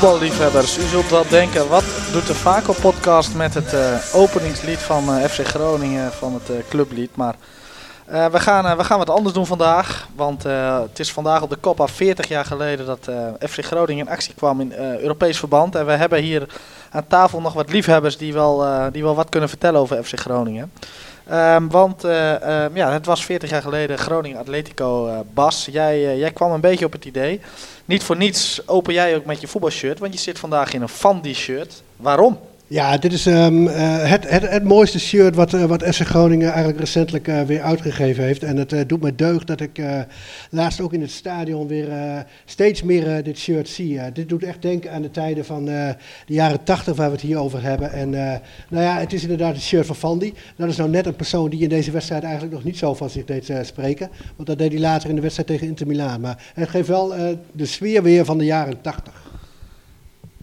voetballiefhebbers, u zult wel denken, wat doet de Vaco podcast met het uh, openingslied van uh, FC Groningen, van het uh, clublied. Maar we, gaan, we gaan wat anders doen vandaag, want het is vandaag op de kop af 40 jaar geleden dat FC Groningen in actie kwam in Europees verband. En we hebben hier aan tafel nog wat liefhebbers die wel, die wel wat kunnen vertellen over FC Groningen. Um, want um, ja, het was 40 jaar geleden Groningen Atletico. Bas, jij, jij kwam een beetje op het idee. Niet voor niets open jij ook met je voetbalshirt, want je zit vandaag in een Fandi shirt. Waarom? Ja, dit is um, uh, het, het, het mooiste shirt wat, uh, wat Groningen eigenlijk recentelijk uh, weer uitgegeven heeft. En het doet me deugd dat ik laatst ook in het stadion weer steeds meer dit shirt zie. dit doet echt denken aan de tijden van de jaren 80 waar we het hier over hebben. En nou ja, het is inderdaad het shirt van Fandi. Dat is nou net een persoon die in deze wedstrijd eigenlijk nog niet zo van zich deed spreken. Want dat deed hij later in de wedstrijd tegen Inter Milaan. Maar het geeft wel de sfeer weer van de jaren 80.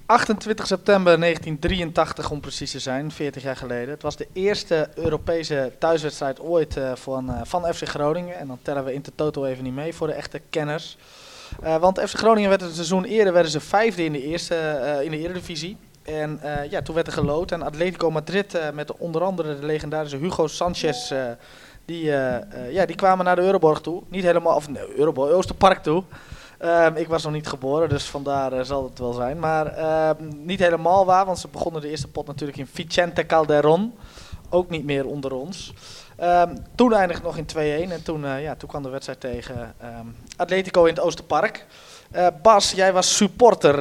28 september 1983 om precies te zijn, 40 jaar geleden. Het was de eerste Europese thuiswedstrijd ooit uh, van, uh, van FC Groningen. En dan tellen we Inter Toto even niet mee voor de echte kenners. Uh, want FC Groningen werd het seizoen eerder werden ze vijfde in de eerste in de Eredivisie. En ja, toen werd er geloot. En Atletico Madrid met onder andere de legendarische Hugo Sanchez... die, ja, die kwamen naar de Euroborg toe. Niet helemaal, of nee, Euroborg, Oosterpark toe. Um, ik was nog niet geboren, dus vandaar uh, zal het wel zijn. Maar uh, niet helemaal waar, want ze begonnen de eerste pot natuurlijk in Vicente Calderon. Ook niet meer onder ons. Um, toen eindigde nog in 2-1 en toen, uh, ja, toen kwam de wedstrijd tegen Atletico in het Oosterpark. Eh, Bas, jij was supporter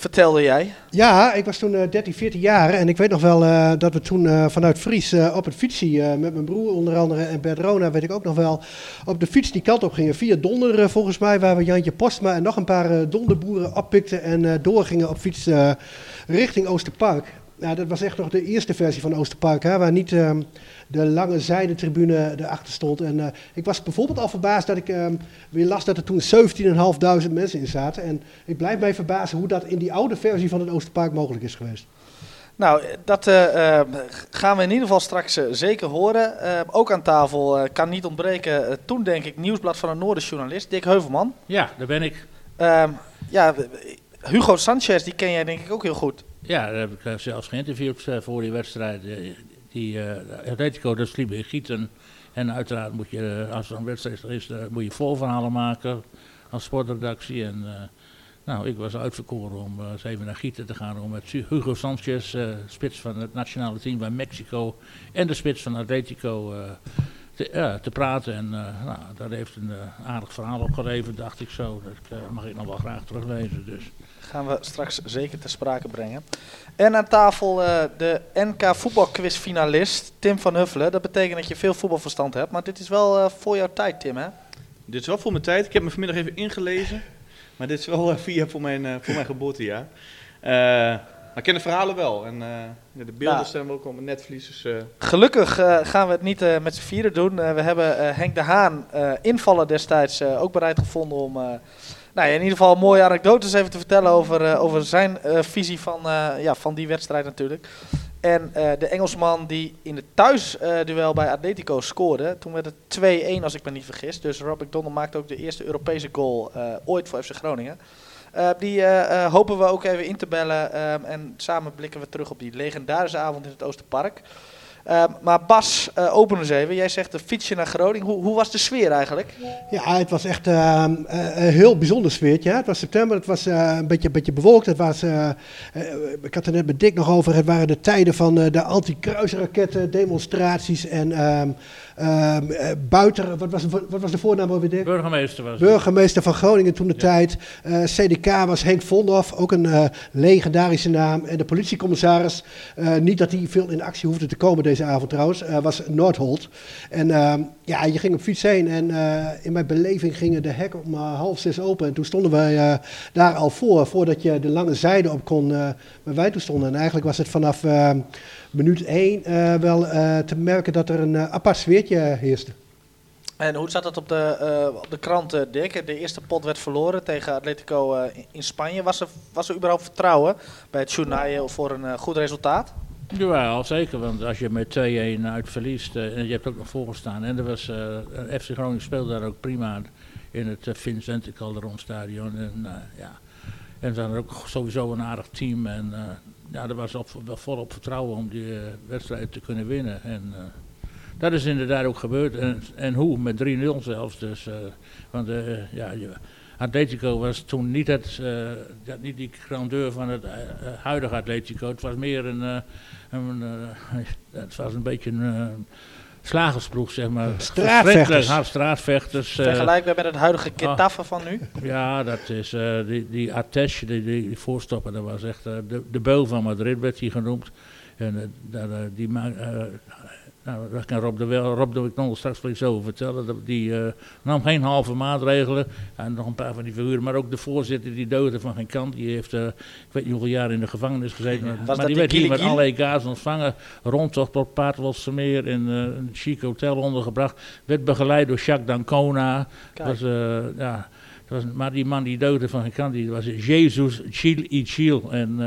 vertelde jij. Ja, ik was toen uh, 13, 14 jaar en ik weet nog wel uh, dat we toen uh, vanuit Fries uh, op het fietsje met mijn broer onder andere en Bert Rona, weet ik ook nog wel, op de fiets die kant op gingen. Via Donder volgens mij, waar we Jantje Postma en nog een paar donderboeren oppikten en doorgingen op fiets richting Oosterpark. Ja, dat was echt nog de eerste versie van Oosterpark, hè, waar niet um, de lange zijdetribune erachter stond. En uh, ik was bijvoorbeeld al verbaasd dat ik um, weer las dat er toen 17.500 mensen in zaten. En ik blijf mij verbazen hoe dat in die oude versie van het Oosterpark mogelijk is geweest. Nou, dat uh, uh, gaan we in ieder geval straks uh, zeker horen. ook aan tafel kan niet ontbreken, toen denk ik, Nieuwsblad van een Noorden journalist, Dick Heuvelman. Ja, daar ben ik. Ehm, ja, Hugo Sanchez, die ken jij denk ik ook heel goed. Ja, daar heb ik zelfs geïnterviewd voor die wedstrijd. Die uh, Atletico, dat sliep in Gieten. En uiteraard moet je, als er een wedstrijd is, uh, moet je voorverhalen maken als sportredactie. En uh, nou, ik was uitverkoren om eens even naar Gieten te gaan. Om met Hugo Sanchez, spits van het nationale team van Mexico. En de spits van Atletico te, uh, te praten. En uh, nou, dat heeft een uh, aardig verhaal opgeleverd, dacht ik zo. Dat mag ik nog wel graag teruglezen. Dus. Gaan we straks zeker ter sprake brengen. En aan tafel de NK voetbalquizfinalist Tim van Huffelen. Dat betekent dat je veel voetbalverstand hebt, maar dit is wel voor jouw tijd, Tim, hè? Dit is wel voor mijn tijd. Ik heb me vanmiddag even ingelezen. Maar dit is wel via voor mijn, voor mijn geboortejaar. Maar ik ken de verhalen wel. En uh, de beelden nou, ook op mijn netvlies. Dus, uh. Gelukkig uh, gaan we het niet met z'n vieren doen. we hebben Henk de Haan, invallen destijds, ook bereid gevonden om nou ja, in ieder geval mooie anekdotes even te vertellen over, over zijn visie van, ja, van die wedstrijd natuurlijk. En de Engelsman die in het thuisduel bij Atletico scoorde. Toen werd het 2-1 als ik me niet vergis. Dus Rob McDonald maakte ook de eerste Europese goal ooit voor FC Groningen. Uh, die uh, hopen we ook even in te bellen. Um, en samen blikken we terug op die legendarische avond in het Oosterpark. Uh, maar Bas, open eens even. Jij zegt een fietsje naar Groningen. Hoe, hoe, was de sfeer eigenlijk? Ja, het was echt uh, een heel bijzonder sfeertje. Het was september, het was een, beetje, beetje bewolkt. Het was, ik had er net met Dick nog over. Het waren de tijden van de anti-kruisraketten, demonstraties en... Ehm, Ehm, eh, buiten, wat was, wat was de voornaam alweer? Dick? Burgemeester was Burgemeester van Groningen toen de tijd. Uh, eh, CDK was Henk Vondorf, ook een uh, legendarische naam. En de politiecommissaris, niet dat hij veel in actie hoefde te komen deze avond trouwens, was Noordholt. En ehm, ja, je ging op fiets heen en in mijn beleving gingen de hekken om half zes open. En toen stonden wij daar al voor, voordat je de lange zijde op kon, waar wij toen stonden. En eigenlijk was het vanaf minuut één wel te merken dat er een apart sfeertje heerste. En hoe zat dat op de, de krant, Dick? De eerste pot werd verloren tegen Atletico in Spanje. Was er, was er überhaupt vertrouwen bij het journaal voor een goed resultaat? Ja, zeker. Want als je met 2-1 uit verliest en je hebt ook nog voorgestaan. En er was, FC Groningen speelde daar ook prima in het Vincent Calderon stadion. En, ja, En ze hadden ook sowieso een aardig team. En ja, er was op, wel volop vertrouwen om die wedstrijd te kunnen winnen. En dat is inderdaad ook gebeurd. En, en hoe? Met 3-0 zelfs. Dus, want ja, Atletico was toen niet, het, uh, niet die grandeur van het uh, huidige Atletico. Het was meer een, uh, een het was een beetje een slagersploeg, zeg maar. Straatvechters. straatvechters. Vergelijkbaar met het huidige Getafe van nu? Ja, dat is die, die Atesh, die, die, voorstopper, dat was echt de, de beul van Madrid, werd hij genoemd. En die, nou, dat kan Rob de, wel, Rob de ik nog straks wel iets over vertellen. Die uh, nam geen halve maatregelen. En nog een paar van die figuren. Maar ook de voorzitter, die doodde van geen kant. Die heeft, uh, ik weet niet hoeveel jaar in de gevangenis gezeten. maar die werd hier met allerlei gazen ontvangen. Rondtocht tot Paterwolsemeer in uh, een chic hotel ondergebracht. Werd begeleid door Jacques Dancona. Was, ja, was, maar die man die doodde van geen kant, die was Jezus Chil y Chil. En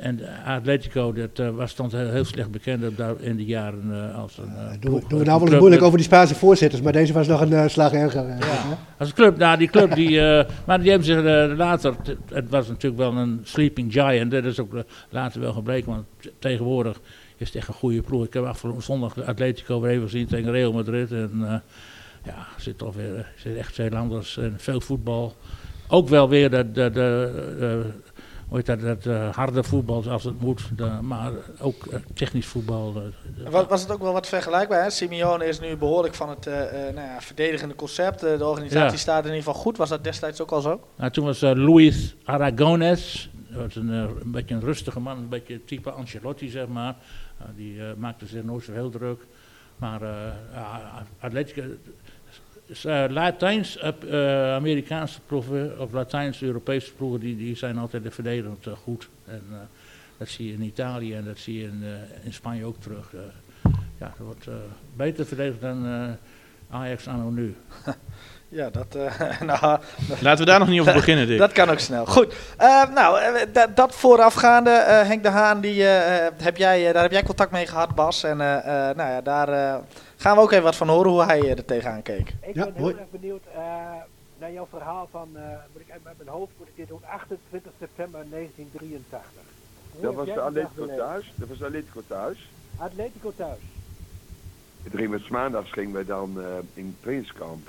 en Atletico, dat uh, was stond heel, heel, slecht bekend in de jaren uh, als een. Uh, doen, we, doen we nou wel eens moeilijk over die Spaanse voorzitters, maar deze was nog een slag erger. Ja. Als club, nou die club die. maar die hebben zich later. Het was natuurlijk wel een sleeping giant, dat is ook later wel gebleken, want tegenwoordig is het echt een goede ploeg. Ik heb afgelopen zondag Atletico weer even gezien tegen Real Madrid. En ja, zit toch weer zit echt veel anders en veel voetbal. Ook wel weer de, de, de, heet dat, dat uh, harde voetbal als het moet, de, maar ook uh, technisch voetbal. Uh, was, was het ook wel wat vergelijkbaar? Hè? Simeone is nu behoorlijk van het nou ja, verdedigende concept. de organisatie ja. staat in ieder geval goed. Was dat destijds ook al zo? Nou, toen was Luis Aragones, dat een, een beetje een rustige man, een beetje type Ancelotti zeg maar. die maakte zich nooit zo heel druk. Maar Atletico uh, Latijns-Amerikaanse uh, ploegen of Latijns-Europese ploegen, die, die zijn altijd verdedigend uh, goed. En dat zie je in Italië en dat zie je in, in Spanje ook terug. ja, dat wordt beter verdedigd dan Ajax anno nu. Ja, dat, uh, nou, Laten we daar nog niet over beginnen, Dick. Dat kan ook snel. Goed. Uh, nou, dat voorafgaande, uh, Henk de Haan, die, heb jij, daar heb jij contact mee gehad, Bas. En nou ja, daar Gaan we ook even wat van horen hoe hij er tegenaan keek. Ik ben heel erg benieuwd uh, naar jouw verhaal van, uh, moet ik uit mijn hoofd moet ik dit doen, 28 september 1983. dat was de Atletico thuis. Dat was de Atletico thuis. Atletico thuis. Het ging met maandags gingen wij dan uh, in trainingskamp.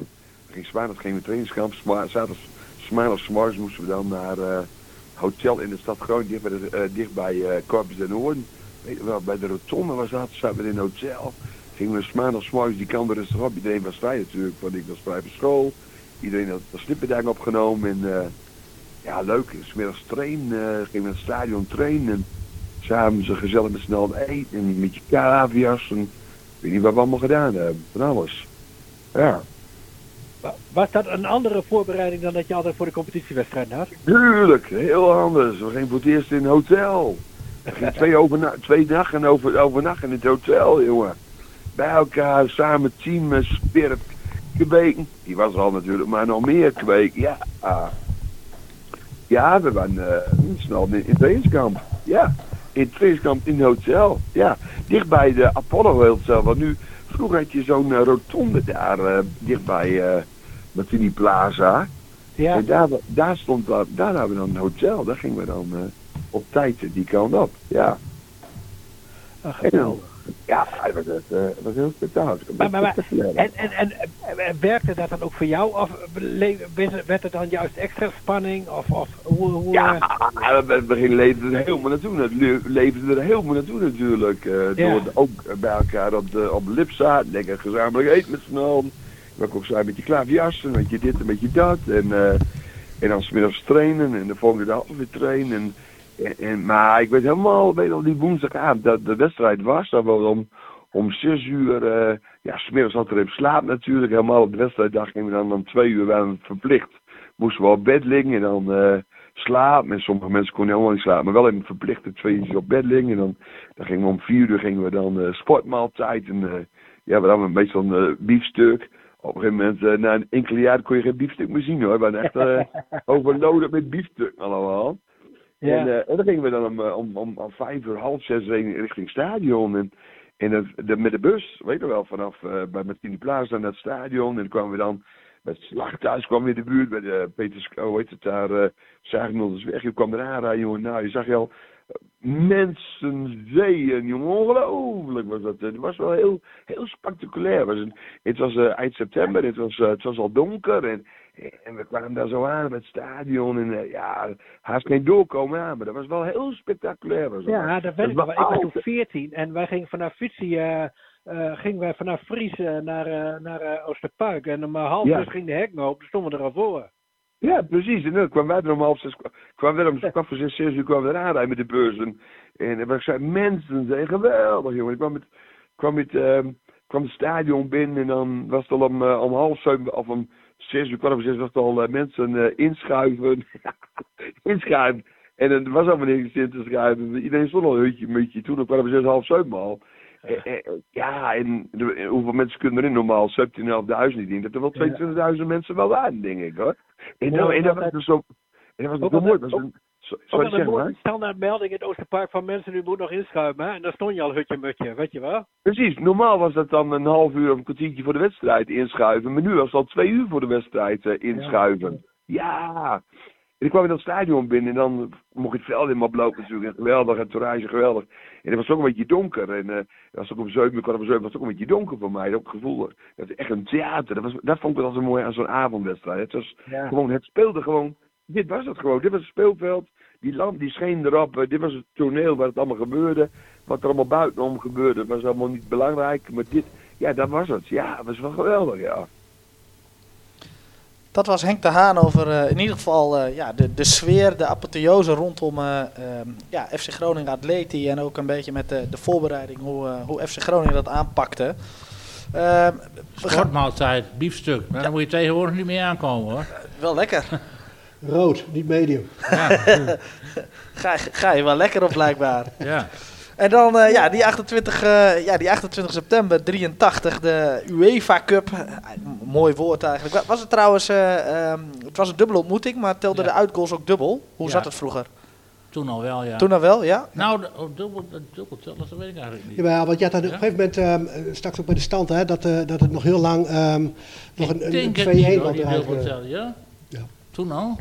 Ging maandags gingen we trainingskamp. Zaterdags, moesten we dan naar uh, hotel in de stad Groningen, dicht bij, de, uh, dicht bij uh, Corpus den Noorden. Weet je wel, bij de rotonde was dat, zaten we in een hotel gingen we maandags morgens die kant rustig op. Iedereen was vrij natuurlijk, want ik was vrij van school. Iedereen had de slippendijk opgenomen en uh, ja, leuk. Smiddags trainen, uh, gingen we naar het stadion trainen. En samen ze gezellig met snel eten en met je cavia's en weet niet wat we allemaal gedaan hebben. Van alles. Ja. Was dat een andere voorbereiding dan dat je altijd voor de competitiewedstrijd had? Tuurlijk, heel anders. We gingen voor het eerst in een hotel. We gingen twee, overna twee dagen over, overnachten in het hotel, jongen bij elkaar, samen team Spirit kweken. Die was al natuurlijk, maar nog meer kweken. Ja, ja we waren uh, snel in, in trainingskamp. Ja, in trainingskamp in het hotel. Ja, dichtbij de Apollo Hotel. Want nu, vroeger had je zo'n uh, rotonde daar, uh, dichtbij uh, Martini Plaza. Ja. En daar, daar stond, daar hadden we dan een hotel. Daar gingen we dan op tijd die kant op. Ja. Ach, ja, dat was, was heel spektakel. Maar, maar, maar, en, en, en, werkte dat dan ook voor jou? Of werd het dan juist extra spanning? Of, of hoe, hoe, ja, we het begin leefden er helemaal naartoe. Leefden er helemaal naartoe natuurlijk. Uh, ja. Door ook bij elkaar op de, op de lip zaten. Lekker gezamenlijk eten met z'n allen. We ook zijn met je klaverjassen, met je dit en met je dat. En, uh, en dan smiddags trainen en de volgende dag weer trainen. En, en, maar ik weet helemaal, weet al die woensdagavond, dat de wedstrijd was, dat we om, om zes uur, uh, ja, smiddags had er even slaap natuurlijk, helemaal op de wedstrijddag gingen we dan om twee uur waren verplicht. Moesten we op bed liggen en dan uh, slapen. En sommige mensen konden helemaal niet slapen, maar wel even verplicht twee uur op bed liggen. En dan, dan gingen we om vier uur gingen we dan uh, sportmaaltijd en uh, ja, we hadden meestal een biefstuk. Op een gegeven moment, na een enkele jaar kon je geen biefstuk meer zien hoor. We waren echt overloaded met biefstuk allemaal. Ja. En, dan gingen we dan om, eh, om, om, om vijf uur, half zes richting stadion. En, en de, met de bus, weet je wel, vanaf uh, bij Martini Plaza naar het stadion. En kwamen we dan met Slachthuis kwam weer de buurt. Bij de Peters, hoe heet het daar? Uh, Zagenmilders weg. Je kwam eraan rijden, jongen. Nou, je zag je al mensen zeeën, jongen. Ongelooflijk was dat. Het was wel heel, heel spectaculair. Het was, een, het was eind september, het was, het was al donker. En, en we kwamen daar zo aan met het stadion. En uh, ja, haast geen doorkomen aan. Maar dat was wel heel spectaculair. Was. Ja, dat weet ik wel. Ik was toen 14 en wij gingen vanaf Fietsie... Uh, gingen wij vanaf Fries uh, naar, naar Oosterpark. En om half ja. zes ging de hek open, toen stonden we er al voor. Ja, precies. En dan kwamen wij er om half zes, kwamen we om kwart voor zes, zes uur kwamen we aanrijden met de beurzen. En, ik zei, mensen zijn geweldig, jongen. Ik kwam met, kwam met, kwam het stadion binnen en dan was het al om, om half zeven, of om zes uur, kwart voor zes, was het al mensen inschuiven. inschuiven. En er was allemaal niks in te schuiven. Iedereen stond al een hutje, mutje. Toen kwam we zes, half zeven al. Eh, eh, ja, en hoeveel mensen kunnen erin normaal? 17.500 niet in. Dat er wel 22.000 mensen wel waren, denk ik hoor. En, en dat was dus zo. En dat was mooi. Sorry, zeg maar. standaard melding in het Oosterpark van mensen die moeten nog inschuiven. Hè? En dan stond je al hutje mutje, weet je wel? Precies, normaal was dat dan een half uur of een kwartiertje voor de wedstrijd inschuiven. Maar nu was het al twee uur voor de wedstrijd uh, inschuiven. Ja. ja. En ik kwam in dat stadion binnen en dan mocht je het veld in oplopen natuurlijk. En geweldig, en toerage geweldig. En het was ook een beetje donker. En uh, was ook om zeven, kwart over zeven was het ook een beetje donker voor mij. Dat ook gevoel, dat echt een theater. Dat, was, dat vond ik wel zo mooi aan zo'n avondwedstrijd. Het was gewoon, het speelde gewoon. Dit was het gewoon. Dit was het speelveld. Die lamp die scheen erop. Uh, dit was het toneel waar het allemaal gebeurde. Wat er allemaal buitenom gebeurde was allemaal niet belangrijk. Maar dit, ja, dat was het. Ja, dat was wel geweldig, ja. Dat was Henk de Haan over uh, in ieder geval uh, ja, de, de sfeer, de apotheose rondom uh, ja, FC Groningen Atleti. En ook een beetje met de, de voorbereiding, hoe, hoe FC Groningen dat aanpakte. Uh, Sportmaaltijd, biefstuk. Ja. Daar moet je tegenwoordig niet meer aankomen hoor. wel lekker. Rood, niet medium. Ja. ga, ga je wel lekker op blijkbaar. ja. En dan uh, ja, die 28, uh, ja, die 28 september 83, de UEFA Cup. Uh, mooi woord eigenlijk. Was het trouwens, um, het was een dubbele ontmoeting, maar telde ja. de uitgoals ook dubbel? Hoe ja. zat het vroeger? Toen al wel, ja. Toen al wel, ja? Nou, de, oh, dubbel, dubbel tellen, dat weet ik eigenlijk niet. Ja, want je had op een gegeven moment, um, straks ook bij de stand, hè, dat, dat het nog heel lang um, nog ik een, een 2-1 was. Ja? ja? Toen al?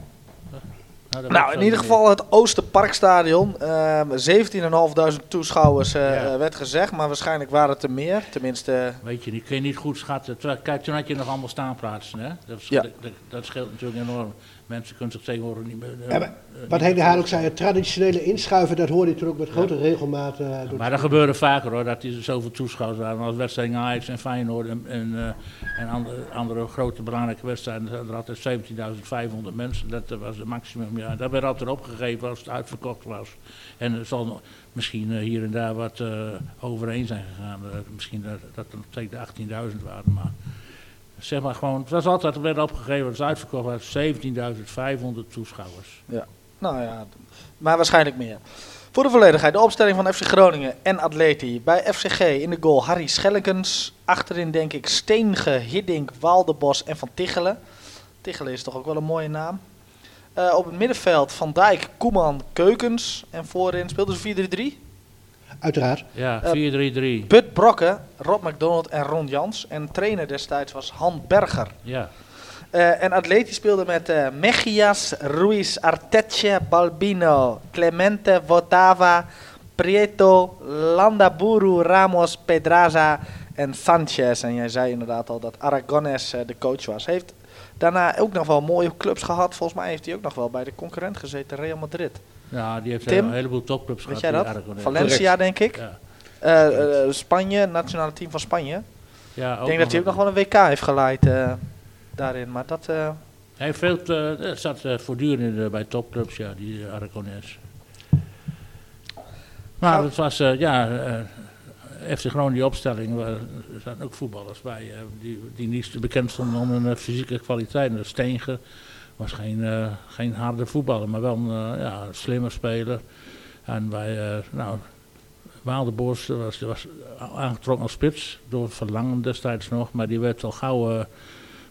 Nou, nou in ieder geval het Oosterparkstadion. Uh, ehm, 17.500 toeschouwers uh, ja. werd gezegd, maar waarschijnlijk waren het er meer. Tenminste. Weet je, die kun je niet goed schatten. Kijk, toen had je nog allemaal staanplaatsen. Hè? Dat, ja. dat, dat, scheelt natuurlijk enorm. Mensen kunnen zich tegenwoordig niet meer. Uh, ja, wat Henk de Haan ook zei, het traditionele inschuiven, dat hoorde je toen ook met grote regelmaat. Uh, maar dat gebeurde vaker hoor, dat er zoveel toeschouwers waren. Als wedstrijden Ajax en Feyenoord en, en, uh, en andere, andere, grote belangrijke wedstrijden, er altijd 17.500 mensen. Dat was het maximum. Ja. Dat werd altijd opgegeven als het uitverkocht was. En er zal misschien hier en daar wat overeen zijn gegaan. misschien dat, dat er tegen de 18.000 waren, maar zeg maar gewoon, het was altijd, werd opgegeven, het is uitverkocht, 17.500 toeschouwers. Ja, nou ja, maar waarschijnlijk meer. Voor de volledigheid, de opstelling van FC Groningen en Atleti. Bij FCG in de goal Harry Schellekens. Achterin denk ik Steenge, Hiddink, Waldebos en Van Tichelen. Tichelen is toch ook wel een mooie naam. Uh, op het middenveld Van Dijk, Koeman, Keukens. En voorin speelden ze 4-3-3. Uiteraard. Ja, 4-3-3. Uh, Bud Brokke, Rob McDonald en Ron Jans. En trainer destijds was Han Berger. Ja. Uh, en Atleti speelde met uh, Mejias, Ruiz, Arteche, Balbino, Clemente, Votava, Prieto, Landaburu, Ramos, Pedraza en Sanchez. En jij zei inderdaad al dat Aragones uh, de coach was. Heeft daarna ook nog wel mooie clubs gehad. Volgens mij heeft hij ook nog wel bij de concurrent gezeten, Real Madrid. Ja, die heeft Tim, een heleboel topclubs gehad. Weet jij dat? Valencia, denk ik. Ja. Uh, Spanje, nationale team van Spanje. Ja, ik denk dat hij ook nog wel een WK heeft geleid uh, daarin. Maar dat... Uh... Hij heeft veel, uh, zat voortdurend bij topclubs, ja, die Aragones. Maar het was, ja, FC Groningen die opstelling, er zaten ook voetballers bij die, die niet bekend stonden om hun fysieke kwaliteit. Steenge, was geen, uh, geen harde voetballer, maar wel een uh, ja, slimme speler. En bij, uh, nou, Waaldenbos was, was aangetrokken als spits, door Verlangen destijds nog, maar die werd al gauw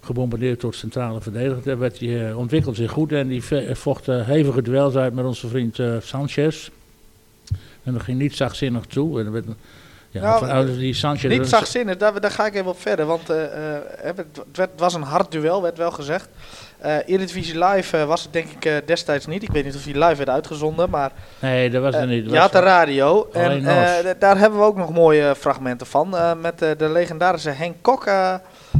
gebombardeerd door centrale verdediger. Daar werd hij, ontwikkelde zich goed en die vocht hevige duels uit met onze vriend Sanchez. En dat ging niet zachtzinnig toe. En werd, Ja, Nou, vanuit die Sanchez. Niet zachtzinnig, daar, daar ga ik even op verder. Want eh, eh, het, werd- het werd- het was een hard duel, werd wel gezegd. Eh Eredivisie Live eh, was het denk ik eh, destijds niet. Ik weet niet of die live werd uitgezonden, maar Nee, dat was er niet. Dat je had de radio. En eh, daar hebben we ook nog mooie fragmenten van. eh, met eh, de legendarische Henk Kok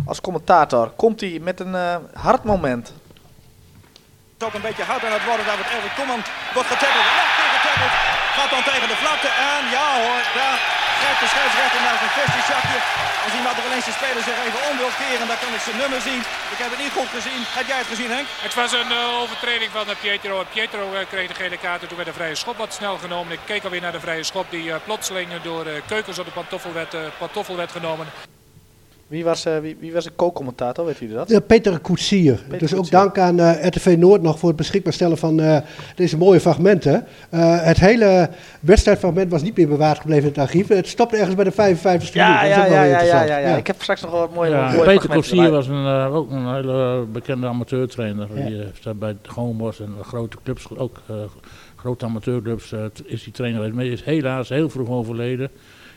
als commentator. Komt hij met een eh, hard moment. Het is ook een beetje hard aan het worden. Daar wordt Erwin Koeman wordt getackeld. Weer getackeld. Gaat dan tegen de vlakte. En ja hoor, daar grijpt de scheidsrechter naar zijn vestzakje. Als die Madeleine's speler zich even om wil keren, dan kan ik zijn nummer zien. Ik heb het niet goed gezien. Heb jij het gezien Henk? Het was een eh, overtreding van eh, Pietro. Pietro eh, kreeg de gele kaart en toen werd de vrije schop wat snel genomen. Ik keek alweer naar de vrije schop die plotseling door Keukens op de pantoffel werd, pantoffel werd genomen. Wie was, eh, wie, wie was de co-commentator, weet u dat? Peter Koetsier. dus ook Koetsier. dank aan eh, RTV Noord nog voor het beschikbaar stellen van eh, deze mooie fragmenten. Eh, het hele wedstrijdfragment was niet meer bewaard gebleven in het archief. Het stopte ergens bij de 55 e Ja, minuut. Dat is ja, ja, ja, ja, ja, ja. Ik heb straks nog wel wat mooie, Ja, mooie Peter erbij. was een, eh, ook een hele bekende amateurtrainer. Die heeft bij de Goonbos en grote clubs, ook eh, grote amateurclubs, is die trainer geweest. Maar die is helaas heel vroeg overleden.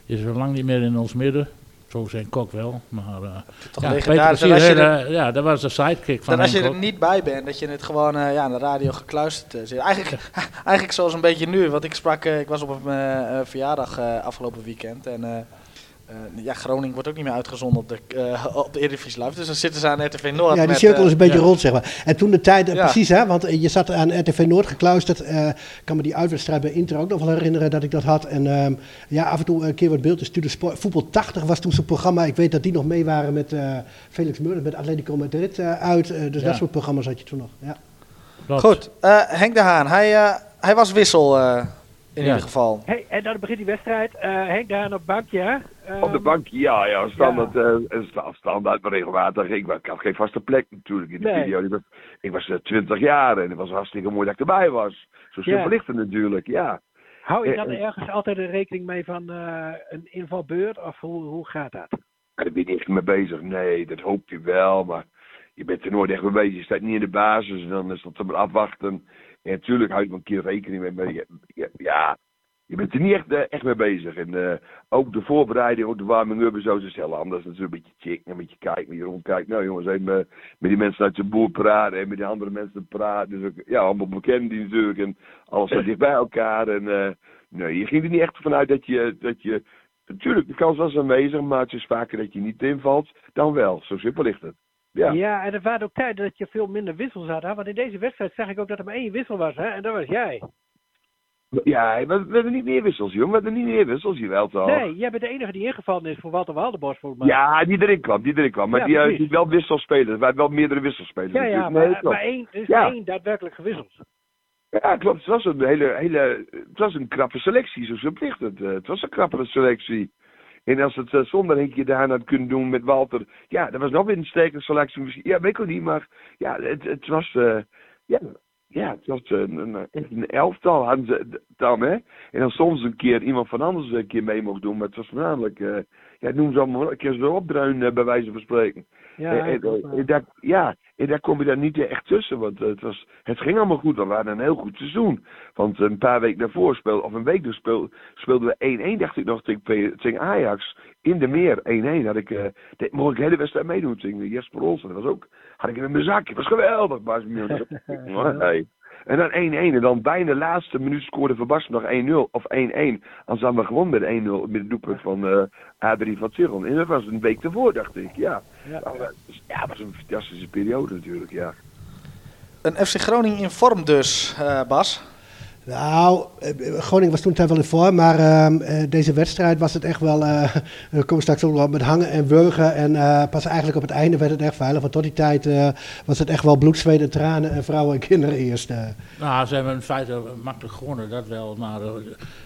Is er lang niet meer in ons midden. Zo zijn Kok wel. Maar uh, Toch ja, legendarisch. Peter er- hele- ja, dat was de sidekick van Dat als je er niet bij bent, dat je het gewoon eh, ja, aan de radio gekluisterd eh, zit. Eigenlijk, eigenlijk zoals een beetje nu. Want ik sprak, eh, ik was op een eh, eh, verjaardag eh, afgelopen weekend. En eh, eh, ja, Groningen wordt ook niet meer uitgezonden op de, eh, op de Eredivisie Live. Dus dan zitten ze aan RTV Noord. Ja, die met, cirkel eh, is een beetje ja. rond, zeg maar. En toen de tijd, eh, Ja. precies hè, want eh, je zat aan RTV Noord gekluisterd. eh, Ik kan me die uitwedstrijd bij Inter ook nog wel herinneren dat ik dat had. En ehm, ja, af en toe een keer wat beeld. Dus de sport, Voetbal 80 was toen zo'n programma. Ik weet dat die nog mee waren met eh, Felix Meurs, met Atletico Madrid eh, uit. Eh, dus Ja. dat soort programma's had je toen nog. Ja. Goed, eh, Henk de Haan. Hij, eh, hij was wissel eh, in Ja. ieder geval. Hey, en dan begint die wedstrijd. Eh, Henk daar aan op bankje, hè? Op de bank, ja, ja, standaard, eh, sta- standaard maar regelmatig. Ik, ik had geen vaste plek natuurlijk in de Nee. video. Ik was, ik was eh, 20 jaar en het was hartstikke mooi dat ik erbij was. Zo simpel Ja. ligt het natuurlijk, ja. Hou je eh, dan eh. ergens altijd een rekening mee van eh, een invalbeurt? Of hoe, hoe gaat dat? Daar ben je niet echt mee bezig. Nee, dat hoop je wel, maar je bent er nooit echt mee bezig. Je staat niet in de basis en dan is dat maar afwachten. En natuurlijk hou je een keer rekening mee, ja, je bent er niet echt, eh, echt mee bezig. En eh, ook de voorbereiding, ook de warming-up en zo is heel anders. Natuurlijk een beetje checken, een beetje kijken, een beetje rondkijken. Nou jongens, even met, die mensen uit de boer praten en met die andere mensen praten. Dus ook, ja, allemaal bekend die natuurlijk en alles staat dicht bij elkaar. En eh, nee, je ging er niet echt vanuit dat je, dat je Natuurlijk, de kans was aanwezig, maar het is vaker dat je niet invalt dan wel. Zo simpel ligt het. Ja. Ja, en er waren ook tijden dat je veel minder wissels had. Want in deze wedstrijd zag ik ook dat er maar één wissel was, hè? En dat was jij. Ja, we, we hebben niet meer wissels, joh. We hebben niet meer wissels, jawel toch? Nee, jij bent de enige die ingevallen is voor Walter Waldenbos, volgens mij. Ja, die erin kwam, die erin kwam. Maar Ja, die, eh, die wel wisselspelers. Wij hebben wel meerdere wisselspelers. ja, ja. Nee, maar, één, is Ja. één daadwerkelijk gewisseld. Ja, klopt. Het was een hele, hele, het was een krappe selectie, zo het. Eh, het was een krappere selectie. En als het eh, zonder Henkje daarna had kunnen doen met Walter, ja, dat was nog weer een sterke selectie. Misschien, ja, weet ik ook niet, maar ja, het, het was, ja, ja, het was een, een, een elftal hadden ze dan, hè. En dan soms een keer iemand van anders een keer mee mocht doen, maar het was voornamelijk, eh, ja, noem ze allemaal, een keer zo opdruinen bij wijze van spreken. Ja, En- en- klopt, en daar, ja, en daar kom je dan niet echt tussen. Want eh, het, was, het ging allemaal goed. We hadden een heel goed seizoen. Want een paar weken daarvoor, speel, of een week dus speel, speelden we 1-1, dacht ik nog, tegen, tegen Ajax. In de meer, 1-1. Had ik, eh, de, mocht ik de hele wedstrijd meedoen tegen Jesper Olsen. Dat was ook, had ik in mijn zakje. Dat was geweldig, hey. En dan 1-1. En dan bijna de laatste minuut scoorde Verbas nog 1-0. Of 1-1. Anders hadden we gewonnen met 1-0. Met het doelpunt van eh Adrie van Tirol. En dat was een week ervoor, dacht ik. Ja. Ja. Nou, ja, het was een fantastische periode natuurlijk, ja. Een FC Groningen in vorm dus, eh, Bas. Nou, eh, Groningen was toen wel in vorm, maar ehm, eh, deze wedstrijd was het echt wel, eh we komen straks ook op met hangen en wurgen. En pas eigenlijk op het einde werd het echt veilig, want tot die tijd was het echt wel bloed, zweet en tranen en vrouwen en kinderen eerst. Nou, ze hebben in feite makkelijk gewonnen, dat wel. Maar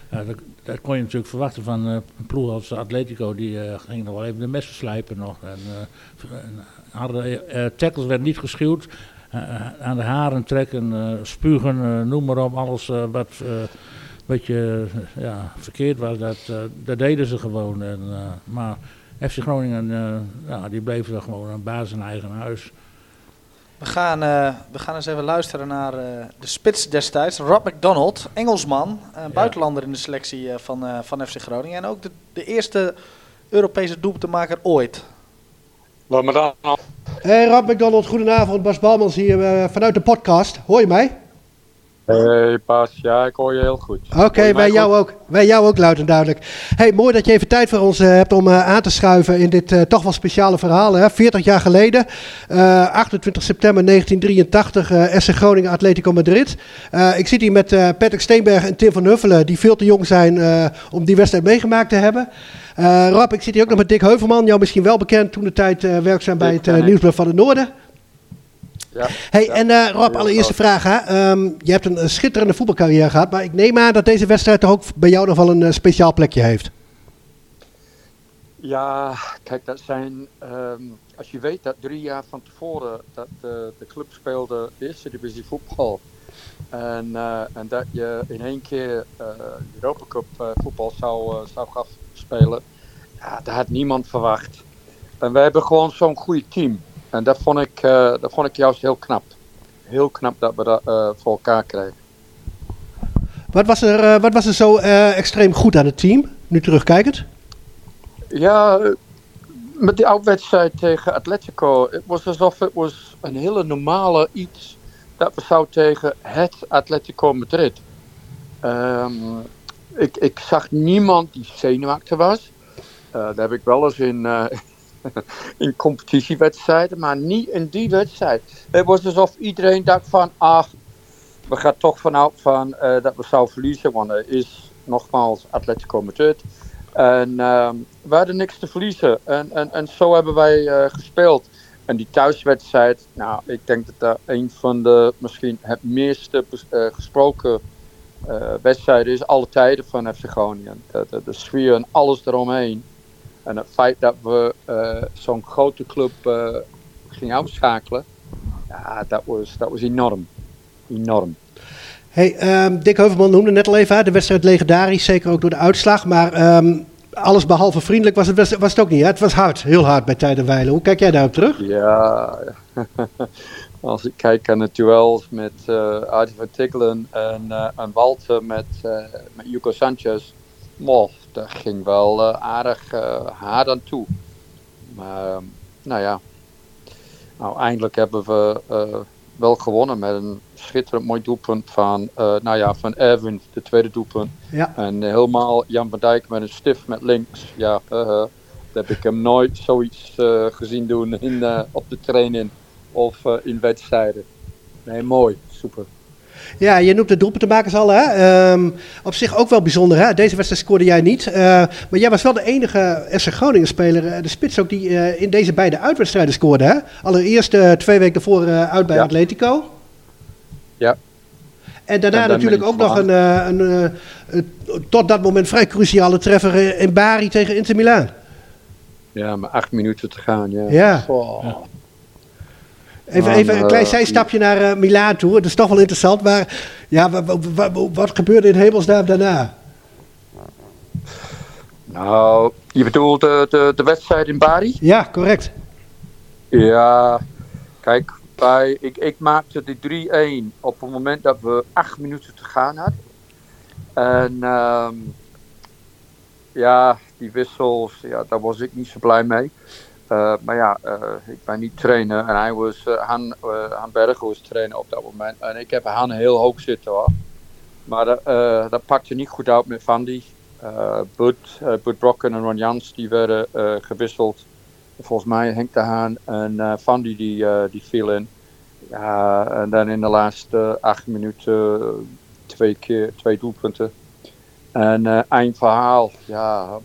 dat, dat kon je natuurlijk verwachten van een ploeg als Atletico. Die ging nog wel even de messen slijpen nog. En, en hadden, tackles werden niet geschuwd. Eh, aan de haren trekken, eh, spugen, eh, noem maar op. Alles wat beetje eh, ja, verkeerd was, dat, dat deden ze gewoon. En, maar FC Groningen, ja, die bleven er gewoon een baas in eigen huis. We gaan, we gaan eens even luisteren naar de spits destijds, Rob McDonald, Engelsman, buitenlander in de selectie van, van FC Groningen. En ook de, de eerste Europese doelpuntenmaker ooit. Laat me dan. Hey Rob McDonald, goedenavond. Bas Balmans hier vanuit de podcast. Hoor je mij? Hey Bas, ja, ik hoor je heel goed. Oké, wij, jou ook, wij jou ook luid en duidelijk. Hey, mooi dat je even tijd voor ons uh, hebt om uh, aan te schuiven in dit uh, toch wel speciale verhaal. Hè? 40 jaar geleden, 28 september 1983, SC Groningen Atletico Madrid. ik zit hier met Patrick Steenberg en Tim van Huffelen, die veel te jong zijn om die wedstrijd meegemaakt te hebben. Rob, ik zit hier ook nog met Dick Heuvelman, jou misschien wel bekend toen de tijd werkzaam bij het Nieuwsblad van het Noorden. Ja, hey, en uh, Rob, allereerste vraag. Hè. Um, je hebt een, schitterende voetbalcarrière gehad, maar ik neem aan dat deze wedstrijd toch ook bij jou nog wel een uh, speciaal plekje heeft. Ja, kijk, dat zijn. Um, als je weet dat drie jaar van tevoren dat uh, de club speelde eerste divisie voetbal. En, en dat je in één keer Europa Cup voetbal zou, zou gaan spelen. Ja, dat had niemand verwacht. En wij hebben gewoon zo'n goed team. En dat vond ik, uh, dat vond ik juist heel knap. Heel knap dat we dat uh, voor elkaar kregen. Wat was er, uh, wat was er zo extreem goed aan het team, nu terugkijkend? Ja, met die uitwedstrijd tegen Atletico, het was alsof het was een hele normale iets dat we zouden tegen het Atletico Madrid. Um, ik, ik zag niemand die zenuwachtig was. Uh, dat heb ik wel eens in, uh, in competitiewedstrijden, maar niet in die wedstrijd. Het was alsof iedereen dacht van, ach, we gaan toch vanuit van uh, dat we zouden verliezen, want er is nogmaals Atletico Madrid. En uh, we hadden niks te verliezen. En, en, en zo hebben wij gespeeld. En die thuiswedstrijd, nou, ik denk dat dat een van de misschien het meeste gesproken wedstrijden is alle tijden van FC Groningen. De, de, de sfeer en alles eromheen. En het feit dat we uh, zo'n grote club uh, gingen uitschakelen, ja, dat was, dat was enorm. Enorm. Hey, um, Dick Heuvelman noemde net al even, de wedstrijd legendarisch, zeker ook door de uitslag. Maar um, alles behalve vriendelijk was het, was het ook niet. Hè? Het was hard, heel hard bij Tijden Weilen. Hoe kijk jij daarop terug? Ja, als ik kijk aan de duels met uh, Adi van Tikkelen en, uh, en Walter met, uh, met Hugo Sanchez Moh, dat ging wel aardig hard aan toe. Maar ehm, nou ja, nou, eindelijk hebben we wel gewonnen met een schitterend mooi doelpunt van, nou ja, van Erwin, de tweede doelpunt. Ja. En helemaal Jan van Dijk met een stift met links. Ja, dat heb ik hem nooit zoiets gezien doen in, op de training of in wedstrijden. Nee, mooi, super. Ja, je noemt de doelpuntenmakers al. Hè? Um, op zich ook wel bijzonder. Hè? Deze wedstrijd scoorde jij niet. Uh, maar jij was wel de enige FC Groningen speler, uh, de spits ook, die uh, in deze beide uitwedstrijden scoorde. Hè? Allereerst twee weken ervoor uit bij ja. Atletico. Ja. En daarna en natuurlijk ook nog een, een, een, tot dat moment vrij cruciale treffer in Bari tegen Inter Milaan. Ja, maar acht minuten te gaan. Ja. ja. Oh. Even, even een klein zijstapje naar uh, Milaan toe. Dat is toch wel interessant. Maar ja, wat, gebeurde in hemelsnaam daarna? Nou, je bedoelt de, de, de wedstrijd in Bari? Ja, correct. Ja, kijk, bij, ik, ik maakte de 3-1 op het moment dat we acht minuten te gaan hadden. En um, ja, die wissels, ja, daar was ik niet zo blij mee. Uh, maar ja, uh, ik ben niet trainer en hij was, uh, Han, Han Bergen was trainer op dat moment. En ik heb Han heel hoog zitten hoor. Maar dat pakte niet goed uit met Van die. Bud, Brokken en Ron Jans die werden gewisseld. Volgens mij Henk de Haan en Van die, die, die viel in. Ja, en dan in de laatste acht minuten twee keer twee doelpunten. En eind verhaal, ja,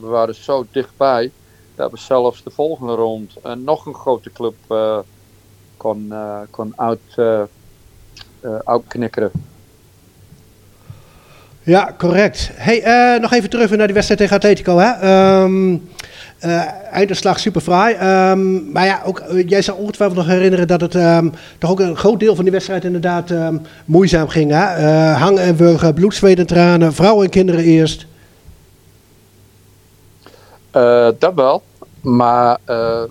we waren zo dichtbij dat we zelfs de volgende rond uh, nog een grote club uh, kon, uh, kon uit, uitknikkeren. Ja, correct. Hey, nog even terug naar die wedstrijd tegen Atletico. Hè? Um, super fraai. Maar ja, ook, jij zal ongetwijfeld nog herinneren dat het um, toch ook een groot deel van die wedstrijd inderdaad moeizaam ging. Hè? hangen en wurgen, bloed, zweet en tranen, vrouwen en kinderen eerst. Uh, dat wel. Maar uh,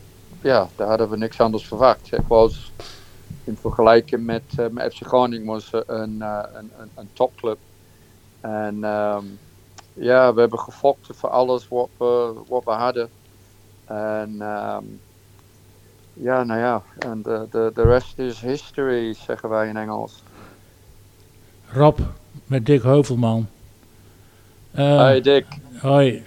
ja, daar hadden we niks anders verwacht. Ik was in vergelijking met, met FC Groningen was een, een, een, een topclub. En ehm, ja, we hebben gevochten voor alles wat we, wat we hadden. En ehm, ja, nou ja, en de, de, de rest is history, zeggen wij in Engels. Rob, met Dick Heuvelman. Uh, Hoi Dick. Hoi.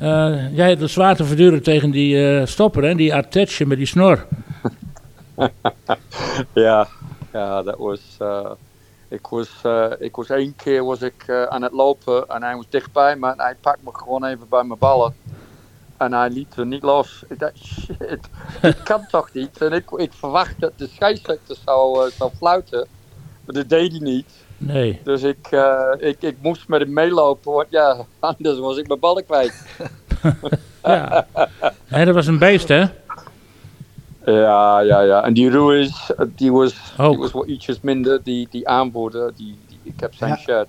Uh, jij hebt het zwaar te verduren tegen die uh, stopper, hè? die Artetje met die snor. ja, ja, dat was... ik, was ik was één keer was ik, aan het lopen en hij was dichtbij me en hij pakte me gewoon even bij mijn ballen. En hij liet er niet los. Ik dacht, shit, dit kan toch niet? En ik, ik verwacht dat de scheidsrechter zou, zou fluiten. Maar dat deed hij niet. Nee. Dus ik, uh, ik, ik moest met hem meelopen, want ja, anders was ik mijn ballen kwijt. ja. En dat was een beest, hè? Ja, ja, ja. En die Ruiz, die was, die was wat ietsjes minder, die, die aanvoerder. Die, die, ik heb zijn ja. shirt.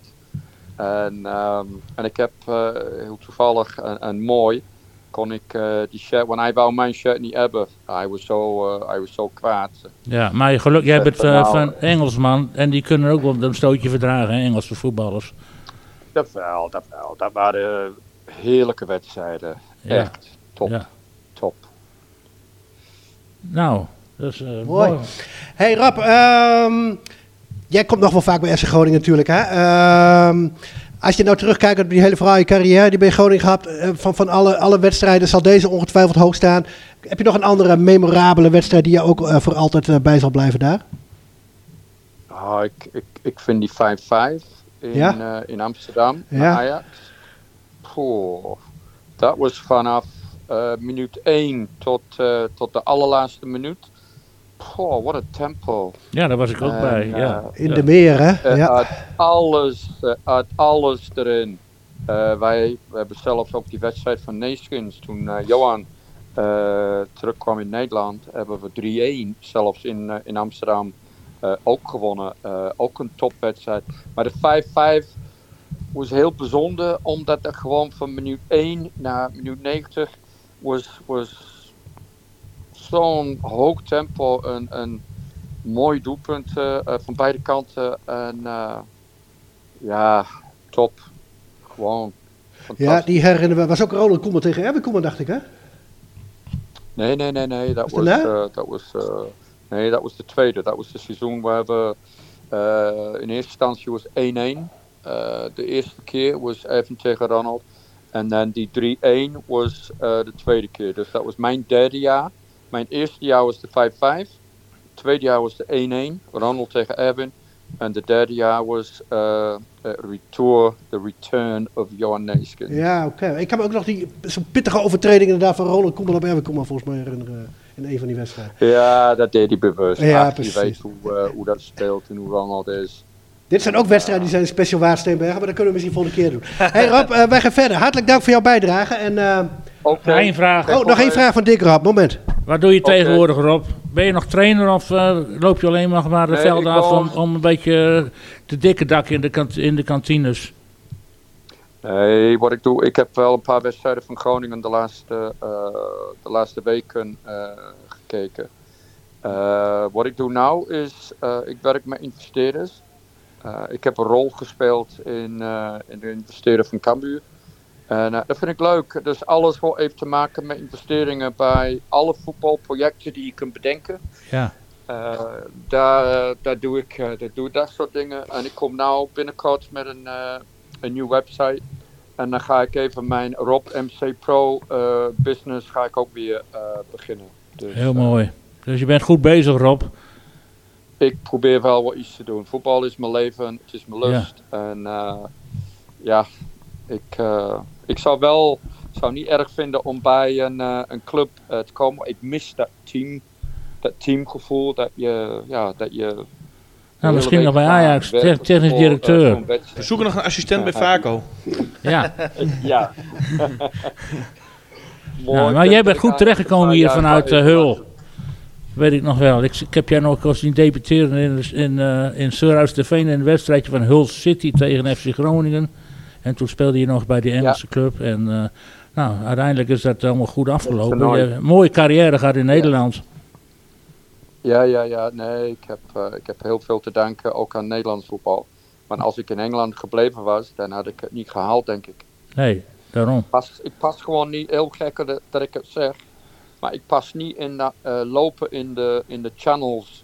En, um, en ik heb uh, heel toevallig en, en mooi kon ik uh, die shirt, want hij wou mijn shirt niet hebben. Hij was zo, uh, hij was zo kwaad. Ja, maar geluk, jij bent uh, van Engelsman en die kunnen ook wel een stootje verdragen, hè, Engelse voetballers. Dat wel, dat wel. Dat waren heerlijke wedstrijden. Ja. Echt top. Ja. Top. Nou, dat is mooi. mooi. Hey Rap, um, jij komt nog wel vaak bij SC Groningen natuurlijk, hè? Um, als je nou terugkijkt op die hele fraaie carrière die bij Groningen gehad, eh, van, van alle, alle wedstrijden zal deze ongetwijfeld hoog staan. Heb je nog een andere memorabele wedstrijd die je ook uh, voor altijd uh, bij zal blijven daar? Oh, ik, ik, ik vind die 5-5 in, ja? in Amsterdam, ja. Ajax. Poeh, dat was vanaf minuut 1 tot, tot de allerlaatste minuut. Oh, wat een tempo. Ja, daar was ik ook bij. Ja. In de meer, hè? Ja. Uit alles, uit alles erin. Uh, wij we hebben zelfs ook die wedstrijd van Nations, toen uh, Johan uh, terugkwam in Nederland, hebben we 3-1 zelfs in, in Amsterdam ook gewonnen. ook een topwedstrijd. Maar de 5-5 was heel bijzonder, omdat er gewoon van minuut 1 naar minuut 90 was, was zo'n hoog tempo, een, een mooi doelpunt uh, van beide kanten. En uh, ja, top. Gewoon. Ja, die herinneren we. Was ook Ronald Koeman tegen Erwin Koeman, dacht ik, hè? Nee, nee, nee, nee. Dat was, was, uh, dat was, nee, dat was de tweede. Dat was het seizoen waar we in eerste instantie was 1-1. de eerste keer was Evan tegen Ronald. En dan die 3-1 was de tweede keer. Dus dat was mijn derde jaar. Mijn eerste jaar was de 5-5. Het tweede jaar was de 1-1. Ronald tegen Erwin. En de derde jaar was uh, retour, the return of Johan Neeskens. Ja, oké. Ik kan me ook nog die zo'n pittige overtreding inderdaad van Ronald Koeman op Erwin Koeman volgens mij herinneren in een van die wedstrijden. Ja, dat deed hij bewust. Ja, Ach, precies. Je weet hoe, uh, hoe dat speelt en hoe Ronald is. Dit zijn ook wedstrijden die zijn special waar Steenbergen, maar dat kunnen we misschien volgende keer doen. hey Rob, uh, wij gaan verder. Hartelijk dank voor jouw bijdrage. En, uh, okay. Nog vraag. Oh, nog één vraag van Dick Rob. Moment. Wat doe je tegenwoordig, Rob? Ben je nog trainer of uh, loop je alleen maar naar de nee, velden af om, om, een beetje de dikke dak in de, kant, in de kantines? Nee, wat ik doe, ik heb wel een paar wedstrijden van Groningen de laatste, uh, de laatste weken uh, gekeken. wat ik doe nou is, ik werk met investeerders. ik heb een rol gespeeld in, in de investeren van Cambuur. En uh, dat vind ik leuk. Dus alles wat heeft te maken met investeringen bij alle voetbalprojecten die je kunt bedenken. Ja. Uh, daar, daar, doe ik, daar doe ik dat soort dingen. En ik kom nu binnenkort met een, een nieuwe website. En dan ga ik even mijn Rob MC Pro business ga ik ook weer beginnen. Dus, Heel mooi. Dus je bent goed bezig Rob. Ik probeer wel wat iets te doen. Voetbal is mijn leven, het is mijn lust. Ja. En ja, ik, ik zou wel zou niet erg vinden om bij een, uh, een club uh, te komen. Ik mis dat team, dat teamgevoel dat je, ja, dat je. Nou, misschien nog bij Ajax, technisch directeur. Uh, We zoeken nog een assistent bij Vaco. Ja. ja. nou, maar jij bent goed terechtgekomen hier vanuit Hul. Weet ik nog wel. Ik, ik heb jij nog eens zien debuteren in, in, uh, in Surhuis-de-Veen in een wedstrijdje van Hull City tegen FC Groningen. En toen speelde je nog bij die Engelse club. En uh, nou, uiteindelijk is dat allemaal goed afgelopen. Je, mooie carrière gehad in Nederland. Ja, ja, ja. Nee, ik heb, uh, ik heb heel veel te danken ook aan Nederlands voetbal. Maar als ik in Engeland gebleven was, dan had ik het niet gehaald, denk ik. Nee, daarom. Ik pas, ik pas gewoon niet, heel gek dat, dat ik het zeg, maar ik pas niet in dat uh, lopen in de, in de channels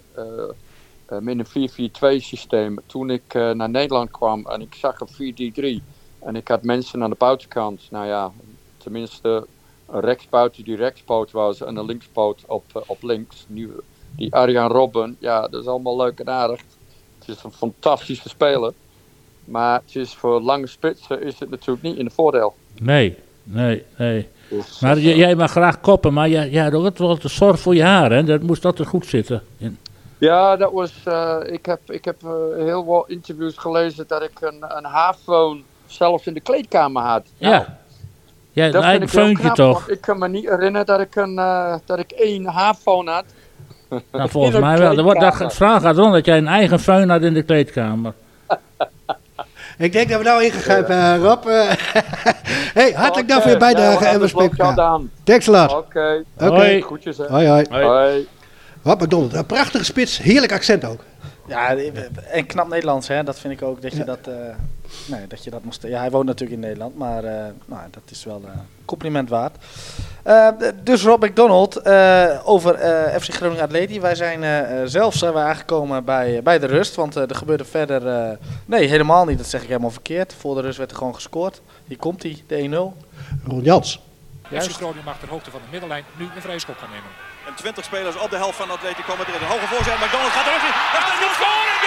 in een 4-4-2 systeem. Toen ik naar Nederland kwam en ik zag een 4-3-3 en ik had mensen aan de buitenkant, nou ja, tenminste een rechtspoot die rechtspoot was en een linkspoot op, op links. Nu, die Arjan Robben, ja, dat is allemaal leuk en aardig. Het is een fantastische speler. Maar het is voor lange spitsen is het natuurlijk niet in de voordeel. Nee, nee, nee. Dus, maar jij mag graag koppen, maar jij, jij had ook wel te zorg voor je haar, hè? Dat moest altijd goed zitten. In. Ja, dat was, uh, ik heb, ik heb uh, heel wat interviews gelezen dat ik een, een haarfoon zelfs in de kleedkamer had. Ja. Nou, ja, dat een eigen feuntje toch? Ik kan me niet herinneren dat ik, een, uh, dat ik één haarfoon had. Nou, volgens mij wel. Er wordt dat vraag gaat rond dat jij een eigen föhn had in de kleedkamer. Ik denk dat we nou ingegrijpen, uh, Rob. hey, hartelijk dank voor je bijdrage en we spreken elkaar. Thanks a lot. Oké. Okay. Hoi. Groetjes, hè. Hoi, hoi. hoi. hoi. Rob McDonald, een prachtige spits, heerlijk accent ook. Ja, en knap Nederlands, hè. Dat vind ik ook, dat je ja. dat... Uh, nee, dat je dat moest... Ja, hij woont natuurlijk in Nederland, maar uh, nou, dat is wel een compliment waard. Uh, dus Rob McDonald over FC Groningen Atleti. Wij zijn zelf zijn we aangekomen bij, bij de rust, want er gebeurde verder... nee, helemaal niet, dat zeg ik helemaal verkeerd. Voor de rust werd er gewoon gescoord. Hier komt hij, de 1-0. Ron Jans. FC Groningen mag ter hoogte van de middenlijn nu een vrije schop gaan nemen. En 20 spelers op de helft van Atletico Madrid. Een hoge voorzet. McDonald gaat moet scoren. Jans moet scoren.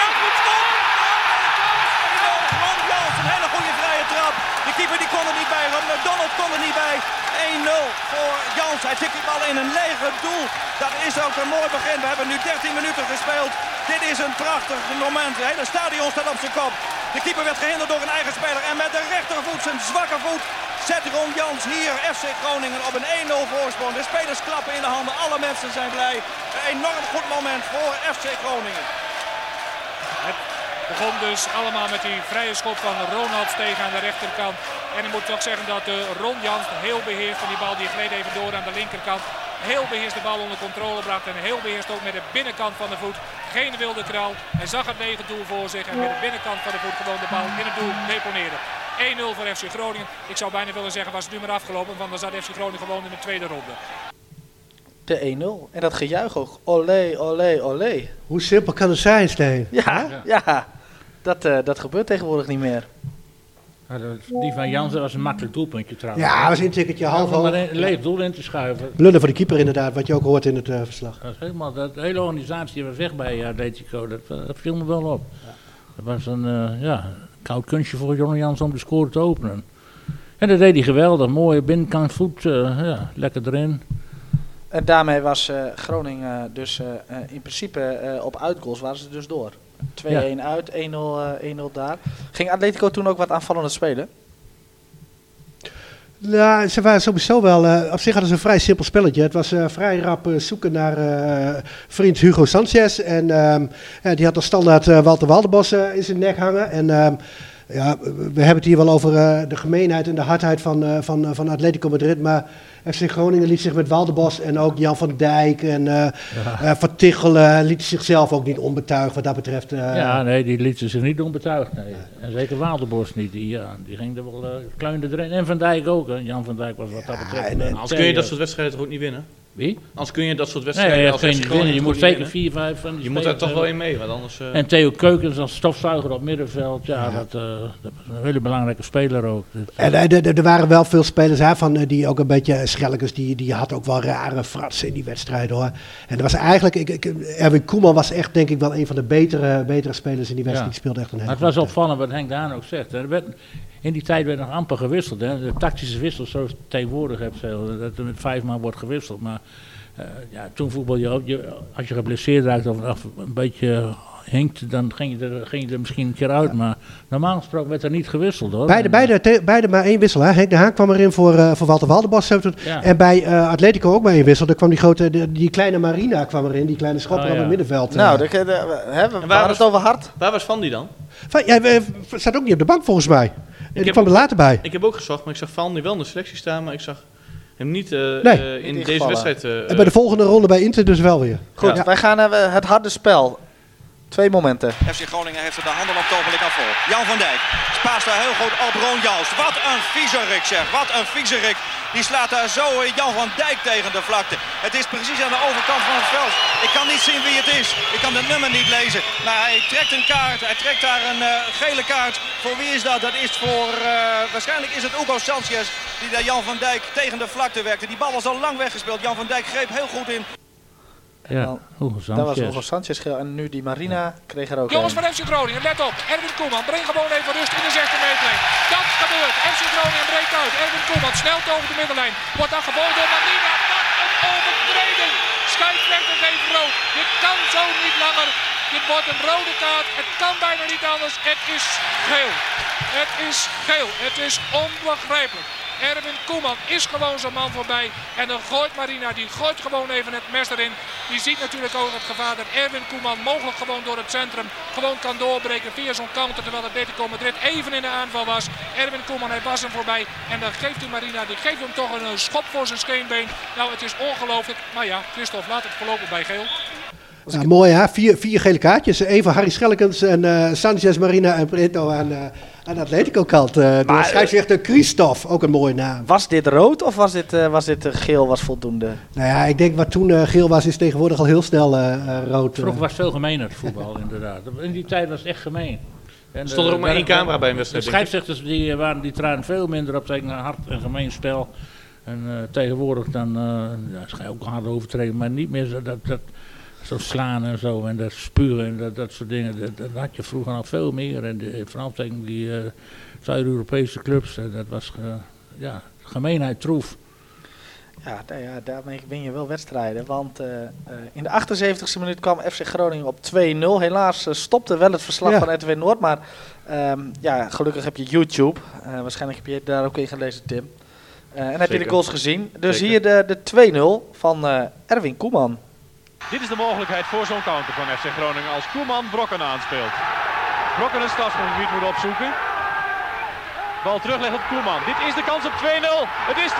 Bij. McDonald kon er niet bij. 1-0 voor Jans. Hij tikt die bal in een lege doel. Dat is ook een mooi begin. We hebben nu 13 minuten gespeeld. Dit is een prachtig moment. Het hele stadion staat op zijn kop. De keeper werd gehinderd door een eigen speler. En met de rechtervoet, zijn zwakke voet, zet Ron Jans hier FC Groningen op een 1-0 voorsprong. De spelers klappen in de handen. Alle mensen zijn blij. Een enorm goed moment voor FC Groningen. Het begon dus allemaal met die vrije schop van Ronald tegen aan de rechterkant. En ik moet toch zeggen dat Ron Jans heel beheerst van die bal. Die gleed even door aan de linkerkant. Heel beheerst de bal onder controle bracht. En heel beheerst ook met de binnenkant van de voet. Geen wilde kraal. Hij zag het lege doel voor zich. En met de binnenkant van de voet gewoon de bal in het doel deponeerde. 1-0 voor FC Groningen. Ik zou bijna willen zeggen was het nu maar afgelopen. Want dan zat FC Groningen gewoon in de tweede ronde. De 1-0. En dat gejuich ook. Olé, olé, olé. Hoe simpel kan het zijn, Steen? Ja, ja. ja. Dat, uh, dat gebeurt tegenwoordig niet meer. Ja, die van Jansen was een makkelijk doelpuntje trouwens. Ja, was een tikketje half Om er een leeg doel in te schuiven. Lullen voor de keeper inderdaad, wat je ook hoort in het uh, verslag. Dat is helemaal, dat, de hele organisatie was weg bij Atletico, dat, dat viel me wel op. Ja. Dat was een uh, ja, koud kunstje voor Jonne Jans om de score te openen. En dat deed hij geweldig, mooie binnenkant voet, uh, ja, lekker erin. En daarmee was Groningen dus in principe op uitgoals waren ze dus door. 2-1 ja. uit, 1-0 uh, daar. Ging Atletico toen ook wat aanvallende spelen? Nou, ze waren sowieso wel. Uh, op zich hadden ze een vrij simpel spelletje. Het was uh, vrij rap uh, zoeken naar vriend Hugo Sanchez. En ehm, die had als standaard Walter Waldebos in zijn nek hangen. En ehm, ja, we hebben het hier wel over de gemeenheid en de hardheid van, van, van Atletico Madrid. Maar FC Groningen liet zich met Waldebos en ook Jan van Dijk en uh, ja. uh, Van Tichelen lieten zichzelf ook niet onbetuigd wat dat betreft. Uh, ja, nee, die lieten zich niet onbetuigd. Nee. En zeker Waldebos niet. Die, ja, die ging er wel uh, klein erin. En Van Dijk ook. Hè. Jan van Dijk was wat dat betreft. En, en, als kun je dat soort wedstrijden toch ook niet winnen? Wie? Anders kun je dat soort wedstrijden nee, als je niet winnen. Je moet zeker vier, vijf van Je moet daar toch wel in mee, want anders... Uh... En Theo Keukens als stofzuiger op middenveld, ja, ja. Dat, uh, dat is een hele belangrijke speler ook. En uh, er waren wel veel spelers hè, van, die ook een beetje Schellekes, die, die had ook wel rare fratsen in die wedstrijd hoor. En er was eigenlijk, ik, ik, Erwin Koeman was echt denk ik wel een van de betere, betere spelers in die wedstrijd. Ja. Die speelde echt een Maar het was opvallend wat Henk Daan ook zegt. Er werd, in die tijd werd nog amper gewisseld. Hè. De tactische wissels, zoals tegenwoordig hebt, dat er met vijf man wordt gewisseld. Maar uh, ja, toen voetbal je ook, je, als je geblesseerd raakt of, of een beetje hinkt, dan ging je, er, ging je er misschien een keer uit. Ja. Maar normaal gesproken werd er niet gewisseld hoor. Beide, beide, te, beide maar één wissel. Hè. Henk de Haan kwam erin voor, uh, voor Walter Waldebos. Ja. En bij uh, Atletico ook maar één wissel. Er kwam die, grote, die, die kleine Marina kwam erin, die kleine schopper oh, ja. op het middenveld. Nou, de, de, de, hè, we waren het over hard. Waar was Van die dan? Van, ja, staat ook niet op de bank volgens mij. Ik kwam er later bij. Ik heb ook gezocht, maar ik zag Van die wel in de selectie staan, maar ik zag Hem niet eh, Nee. eh, in deze wedstrijd. eh, En bij de volgende ronde bij Inter dus wel weer. Goed, Ja. wij gaan naar het harde spel. Twee momenten. FC Groningen heeft er de handen op het ogenblik aan vol. Jan van Dijk spaast daar heel goed op Ron Joost. Wat een viezerik zeg, wat een viezerik. Die slaat daar zo Jan van Dijk tegen de vlakte. Het is precies aan de overkant van het veld. Ik kan niet zien wie het is. Ik kan het nummer niet lezen. Maar hij trekt een kaart. Hij trekt daar een eh, gele kaart. Voor wie is dat? Dat is voor, eh, waarschijnlijk is het Hugo Sanchez. Die daar Jan van Dijk tegen de vlakte werkte. Die bal was al lang weggespeeld. Jan van Dijk greep heel goed in. Dan- Hugo Dat was. Hugo Sanchez geel. En nu die Marina kreeg er ook Jongens een. van FC Groningen, let op. Erwin Koeman, breng gewoon even rust in de 16 meter. Dat gebeurt. FC Groningen breekt uit. Erwin Koeman snelt over de middenlijn. Wordt dan geboden door Marina. Wat een overtreding. Scheidsrechter geeft rood. Dit kan zo niet langer. Dit wordt een rode kaart. Het kan bijna niet anders. Het is geel. Het is geel. Het is onbegrijpelijk. Erwin Koeman is gewoon zijn man voorbij. En dan gooit Marina, die gooit gewoon even het mes erin. Die ziet natuurlijk ook het gevaar dat Erwin Koeman mogelijk gewoon door het centrum gewoon kan doorbreken via zo'n counter. Terwijl Atletico Madrid even in de aanval was. Erwin Koeman, hij was hem voorbij. En dan geeft die Marina, die geeft hem toch een schop voor zijn scheenbeen. Nou, het is ongelooflijk. Maar ja, Christophe, laat het voorlopig bij geel. Ja, mooi hè, vier, vier gele kaartjes. Eén van Harry Schellekens en eh, Sanchez, Marina en Preto aan, eh, aan de Atletico kant. Eh de Maar, scheidsrechter Christophe, ook een mooie naam. Was dit rood of was dit, eh, was dit eh, geel was voldoende? Nou ja, ik denk wat toen eh, geel was, is tegenwoordig al heel snel eh, eh, rood. eh. Vroeger was het veel gemener, het voetbal, inderdaad. In die tijd was het echt gemeen. En, Stond er eh, ook maar één camera bij een De wedstrijd, ik. scheidsrechters die, eh, waren, die traden veel minder op tegen een hard en gemeen spel. En eh, tegenwoordig dan, uh, ja, ga je ook harde overtreden, maar niet meer zo, dat, dat, zo slaan en zo en dat spuren en dat, dat soort dingen. Dat, dat had je vroeger nog veel meer. En de, vooral tegen die eh, Zuid-Europese clubs, eh, dat was eh, ja, gemeenheid troef. Ja, nou ja, daarmee win je wel wedstrijden. Want eh, eh, in de 78e minuut kwam FC Groningen op 2-0. Helaas stopte wel het verslag Ja. van Edwin Noord. Maar ehm, ja, gelukkig heb je YouTube. Eh, waarschijnlijk heb je daar ook in gelezen, Tim. Eh, en heb je de goals gezien. Dus Zeker. hier de, de 2-0 van eh, Erwin Koeman. Dit is de mogelijkheid voor zo'n counter van FC Groningen als Koeman Brokken aanspeelt. Brokken het strafschopgebied moet opzoeken. Bal teruglegt op Koeman. Dit is de kans op 2-0. Het is 2-0.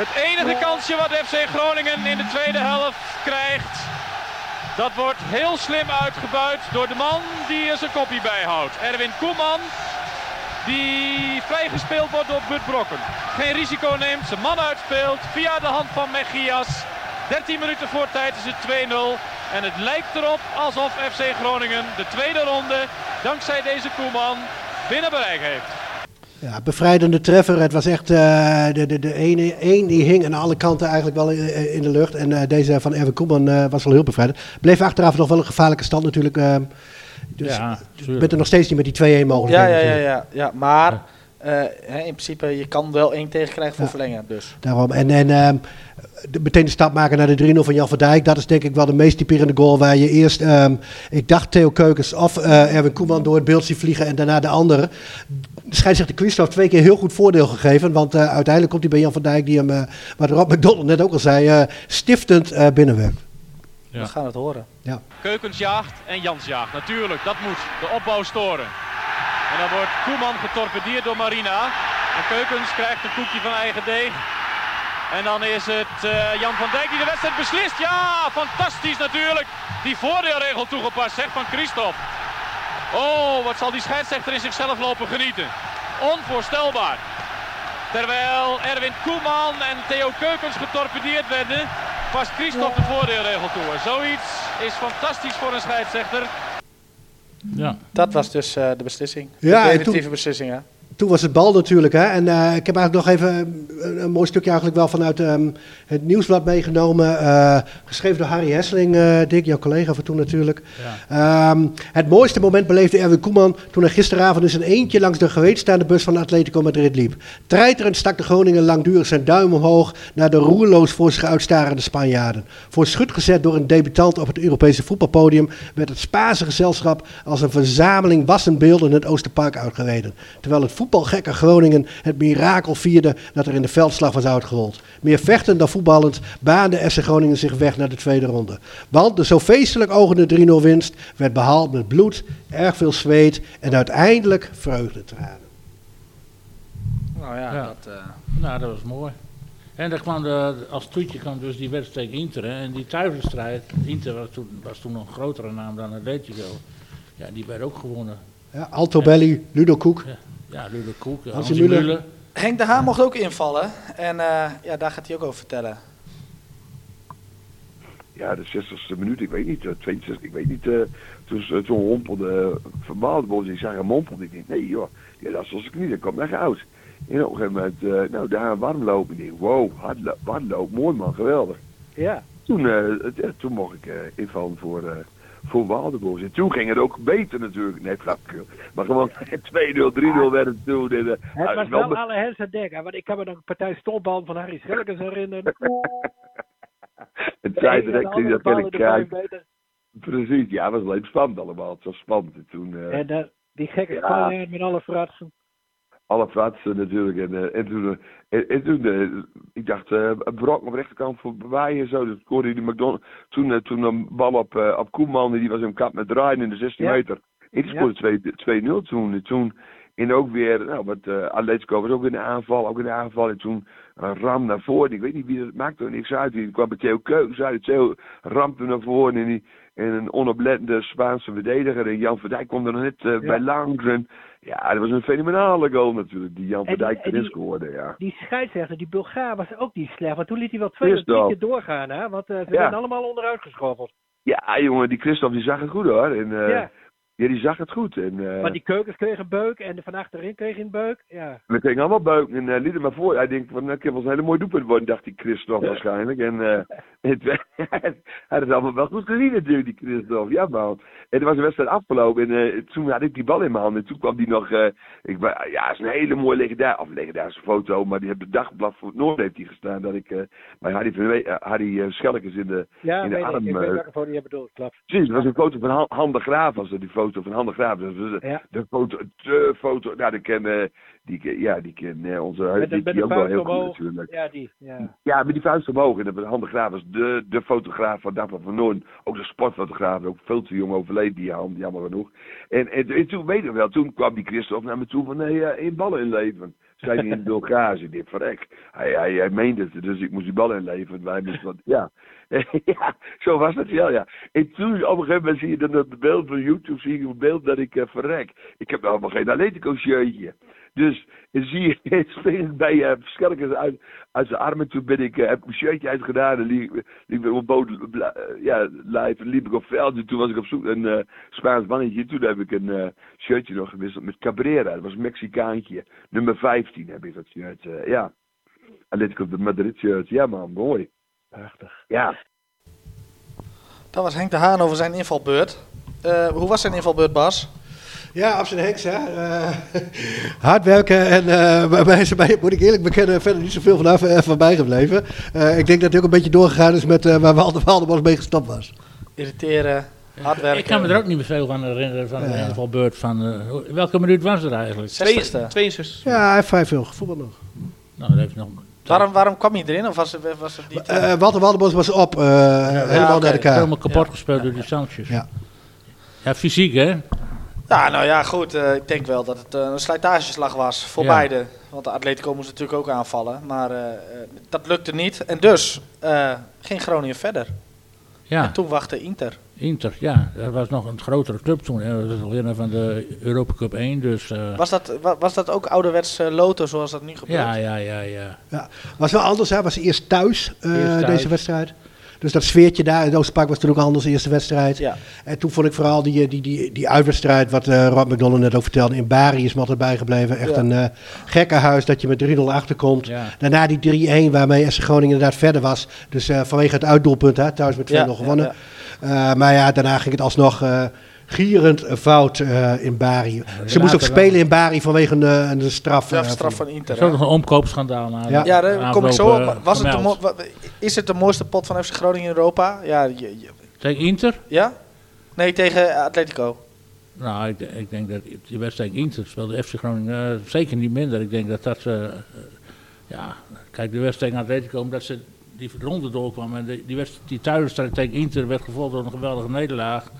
Het enige kansje wat FC Groningen in de tweede helft krijgt. Dat wordt heel slim uitgebuit door de man die er zijn kopie bijhoudt. Erwin Koeman. Die vrijgespeeld wordt door Bud Brokken. Geen risico neemt, zijn man uitspeelt via de hand van Mejias. 13 minuten voor tijd is het 2-0. En het lijkt erop alsof FC Groningen de tweede ronde, dankzij deze Koeman, binnen bereik heeft. Ja, bevrijdende treffer. Het was echt eh, de, de, de ene één die hing aan alle kanten eigenlijk wel in, in de lucht. En eh, deze van Erwin Koeman eh, was wel heel bevrijdend. Bleef achteraf nog wel een gevaarlijke stand natuurlijk. Dus ja, je bent er nog steeds niet met die 2-1 mogelijk. Ja, ja, ja, ja, ja. Maar eh, hè, in principe, je kan wel één tegenkrijgen voor Ja. verlengen. Dus. Daarom. En, en ehm, de- meteen de stap maken naar de 3-0 van Jan van Dijk. Dat is denk ik wel de meest typerende goal waar je eerst, ehm, ik dacht Theo Keukens of eh, Erwin Koeman door het beeld ziet vliegen en daarna de andere. De scheidsrechter Christophe twee keer heel goed voordeel gegeven. Want eh, uiteindelijk komt hij bij Jan van Dijk die hem, eh, wat Rob McDonald net ook al zei, eh, stiftend eh, binnenwerkt. Ja. We gaan het horen. Keukens jaagt en Jans jaagt. Natuurlijk, dat moet. De opbouw storen. En dan wordt Koeman getorpedeerd door Marina. En Keukens krijgt een koekje van eigen deeg. En dan is het eh, Jan van Dijk die de wedstrijd beslist. Ja, fantastisch natuurlijk. Die voordeelregel toegepast, zegt van Christophe. Oh, wat zal die scheidsrechter in zichzelf lopen genieten. Onvoorstelbaar. Terwijl Erwin Koeman en Theo Keukens getorpedeerd werden, past Christophe de voordeelregel toe. Zoiets is fantastisch voor een scheidsrechter. Ja. Dat was dus eh, de beslissing. Ja, de definitieve toen- beslissing, ja. Toen was het bal natuurlijk. Hè? En eh, ik heb eigenlijk nog even een, een mooi stukje eigenlijk wel vanuit ehm, het nieuwsblad meegenomen. eh, geschreven door Harry Hesseling, eh, Dick, jouw collega van toen natuurlijk. Ehm, het mooiste moment beleefde Erwin Koeman toen hij gisteravond in zijn eentje langs de geweedstaande bus van Atletico Madrid liep. Treiterend stak de Groningen langdurig zijn duim omhoog naar de roerloos voor zich uitstarende Spanjaarden. Voor schut gezet door een debutant op het Europese voetbalpodium werd het Spaanse gezelschap als een verzameling wassend beelden het Oosterpark uitgereden. Terwijl het voetbalgekke Groningen het mirakel vierde dat er in de veldslag was uitgerold. Meer vechtend dan voetballend baande FC Groningen zich weg naar de tweede ronde. Want de zo feestelijk ogende 3-0 winst werd behaald met bloed, erg veel zweet en uiteindelijk vreugdetranen. Nou ja, Ja. dat... eh, Nou, dat was mooi. En daar kwam de, als toetje kwam dus die wedstrijd tegen Inter. Hè. En die thuiswedstrijd, Inter was toen, was toen nog een grotere naam dan Atletico. Ja, die werd ook gewonnen. Ja, Alto Belli, Ludo Koek. Ja, Koek, Hansi Müller. Müller. Henk de Haan mocht ook invallen. En eh, ja, daar gaat hij ook over vertellen. Ja, de 60ste minuut, ik weet niet, eh, 62, ik weet niet. eh, toen, toen hompelde uh, Van Baaldenbos, ik zag hem mompelde. Ik denk, nee joh, ja, dat als ik niet, dat komt naar goud. En op een gegeven moment, eh, nou daar warm lopen. Ik denk, wow, hardloop, mooi man, geweldig. Ja. Toen, eh, ja, toen mocht ik eh, invallen voor, eh voor Waaldenbos. En toen ging het ook beter natuurlijk. Nee, flapkul. Maar gewoon 2-0, 3-0 werd het toen. En, eh, Het ah, was wel alle hens aan dek. hè, Want ik kan me nog een partij stolbal van Harry Schelkens herinneren. Het zei en direct, die dat ik meter. Precies, ja, het was alleen spannend allemaal. Het was spannend. En toen, eh, En eh, die gekke Ja. Met alle fratsen. Alle natuurlijk. En, eh, en toen, eh, en, en toen eh, ik dacht, een brok op de rechterkant voor Bewaaien en zo. Dat scoorde die McDonald. Toen, toen een bal op, op Koeman, die was in kap met draaien in de 16 Ja. meter. En die Ja. scoorde 2 2-0 toen. En toen en ook weer, nou, wat uh, Atletico was ook in de aanval, ook in de aanval. En toen een ram naar voren. Ik weet niet wie dat maakte er niks uit. Die kwam bij Theo Keukens uit. Theo rampte naar voren en, die, en een onoplettende Spaanse verdediger. En Jan Verdijk kwam er nog net bij langs. En, ja, dat was een fenomenale goal natuurlijk, die Jan Verdijk en erin scoorde, ja. Die scheidsrechter, die Bulgaar, was ook niet slecht. Want toen liet hij wel twee of drie doorgaan. Hè? Want eh, ze Ja. werden allemaal onderuit geschoffeld. Ja, jongen, die Christophe die zag het goed hoor. En, eh, Ja. Ja. die zag het goed. En, eh, Maar die keukens kregen beuk en de van achterin kreeg een beuk. Ja. We kregen allemaal buik en uh, liet hem maar voor. Hij denkt van, dat kan wel een hele mooie doelpunt worden, dacht die Christophe waarschijnlijk. En eh, het, hij had het allemaal wel goed gezien natuurlijk, die Christophe. Ja man. En toen was de wedstrijd afgelopen en eh, toen had ik die bal in mijn hand. En toen kwam die nog, eh, ik, ja, is een hele mooie legendaar, of legendarische foto. Maar die heeft het dagblad voor het Noord heeft die gestaan. Dat ik uh, bij Harry, van eh, Harry uh, Schelkens in de, Ja, in de ik. arm... Ik weet eh, welke foto je bedoelt. Klopt. Precies, het was een foto van Han, Han de Graaf, was dat, die foto van Han de Graaf. Was de, Ja. de foto, de foto, nou, die ken, eh, die, ja, die ken eh, onze, de, die, de ook wel heel goed natuurlijk. Ja, die. Ja. Ja, met die vuist omhoog. En dat was Han de Graaf was de, de fotograaf van Dagblad van Noorden. Ook de sportfotograaf, ook veel te jong overleden die Han, jammer genoeg. En, en, en toen weet ik wel, toen kwam die Christophe naar me toe van, nee, eh, één ballen inleveren. Hij in. Ik dacht, verrek. Hij, hij, hij meende het, dus ik moest die bal inleveren. Wij moesten ja. ja, zo was het wel, ja. En toen, op een gegeven moment zie je dan het beeld van YouTube, zie je een beeld dat ik eh, verrek. Ik heb helemaal geen Atletico-shirtje. Dus zie je springend bij uh, Schelkens uit, uit zijn armen. Toen ben ik, uh, heb ik mijn shirtje uitgedaan en liep, liep ik op boot, ja, live, liep ik op veld. En toen was ik op zoek naar een Spaans mannetje. Toen heb ik een shirtje nog gewisseld met Cabrera. Dat was een Mexicaantje. Nummer 15 heb ik dat shirt. Ja. Atletico de Madrid shirt. Ja man, mooi. Prachtig. Ja. Dat was Henk de Haan over zijn invalbeurt. Uh, hoe was zijn invalbeurt, Bas? Ja, op zijn heks, hè. Uh, hard werken en uh, bij zijn bij, moet ik eerlijk bekennen, verder niet zoveel vanaf uh, van bijgebleven. ik denk dat hij ook een beetje doorgegaan is met waar Walter Waldebos mee gestopt was. Irriteren, hard werken. Ik kan me er ook niet meer veel van herinneren van ja. de invalbeurt van... welke minuut was er eigenlijk? 60ste. 62. Ja, hij heeft vrij veel gevoetbald nog. Nou, dat heeft nog... Waarom, waarom kwam hij erin? Of was het, was het niet... Uh, Walter Waldebos was op, uh, ja, helemaal ja, okay. naar elkaar. Helemaal kapot ja. gespeeld door die Sanchez. Ja. ja, fysiek hè? Ja, nou ja, goed. Uh, ik denk wel dat het uh, een slijtageslag was voor ja. beide. Want de Atletico moest natuurlijk ook aanvallen. Maar uh, dat lukte niet. En dus ging Groningen verder. Ja. En toen wachtte Inter. Inter, ja. Dat was nog een grotere club toen. Hè. Dat was al winnaar van de Europa Cup 1. Dus, was, dat, was dat ook ouderwets loten zoals dat nu gebeurt? Ja, ja, ja. ja. ja. Was wel anders, hè? Was eerst thuis, eerst thuis. deze wedstrijd. Dus dat sfeertje daar in Oosterpark was toen ook anders, de eerste wedstrijd. Ja. En toen vond ik vooral die, die, die, die uitwedstrijd, wat uh, Rob McDonald net ook vertelde, in Bari is me altijd bijgebleven. Echt ja. een uh, gekke huis dat je met 3-0 achterkomt. Ja. Daarna die 3-1 waarmee SC Groningen inderdaad verder was. Dus uh, vanwege het uitdoelpunt, hè, thuis met 2-0 ja, gewonnen. Maar ja, daarna ging het alsnog gierend fout uh, in Bari. Ze moest ook spelen in Bari vanwege een, een straf. Ja, straf van Inter. Er is nog een omkoopschandaal na. Ja, ja daar kom ik zo op. Was het de is het de mooiste pot van FC Groningen in Europa? Ja, je, je. Tegen Inter? Ja? Nee, tegen Atletico. Nou, ik, ik denk dat die wedstrijd Inter speelde FC Groningen uh, zeker niet minder. Ik denk dat dat... Uh, ja, kijk, de wedstrijd tegen Atletico, omdat ze die ronde doorkwam. En die, die, tegen Inter werd gevolgd door een geweldige nederlaag.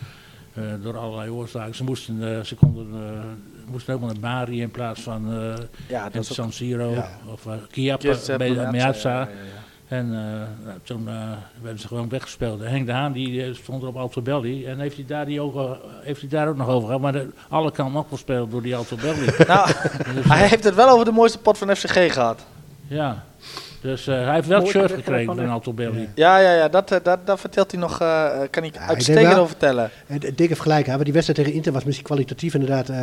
Uh, door allerlei oorzaken. Ze, moesten, uh, ze konden uh, moesten helemaal naar Bari in plaats van uh, ja, in San Siro ja. of uh, Chiappa, bij Meazza, Meazza. ja, ja, ja. En uh, nou, toen werden ze gewoon weggespeeld. En Henk de Haan die eh, stond er op Altobelli. En heeft hij daar, die ogen, heeft hij daar ook nog over gehad. Maar de, alle kan opgespeeld door die Altobelli. Nou, hij heeft het wel over de mooiste pot van FCG gehad. ja, dus eh, hij heeft wel het shirt gekregen van van Altobelli. Ja, ja, ja dat, eh, dat, dat vertelt hij nog, eh, kan ik uitstekend over vertellen. En Dick heeft gelijk, hè, want die wedstrijd tegen Inter was misschien kwalitatief inderdaad eh,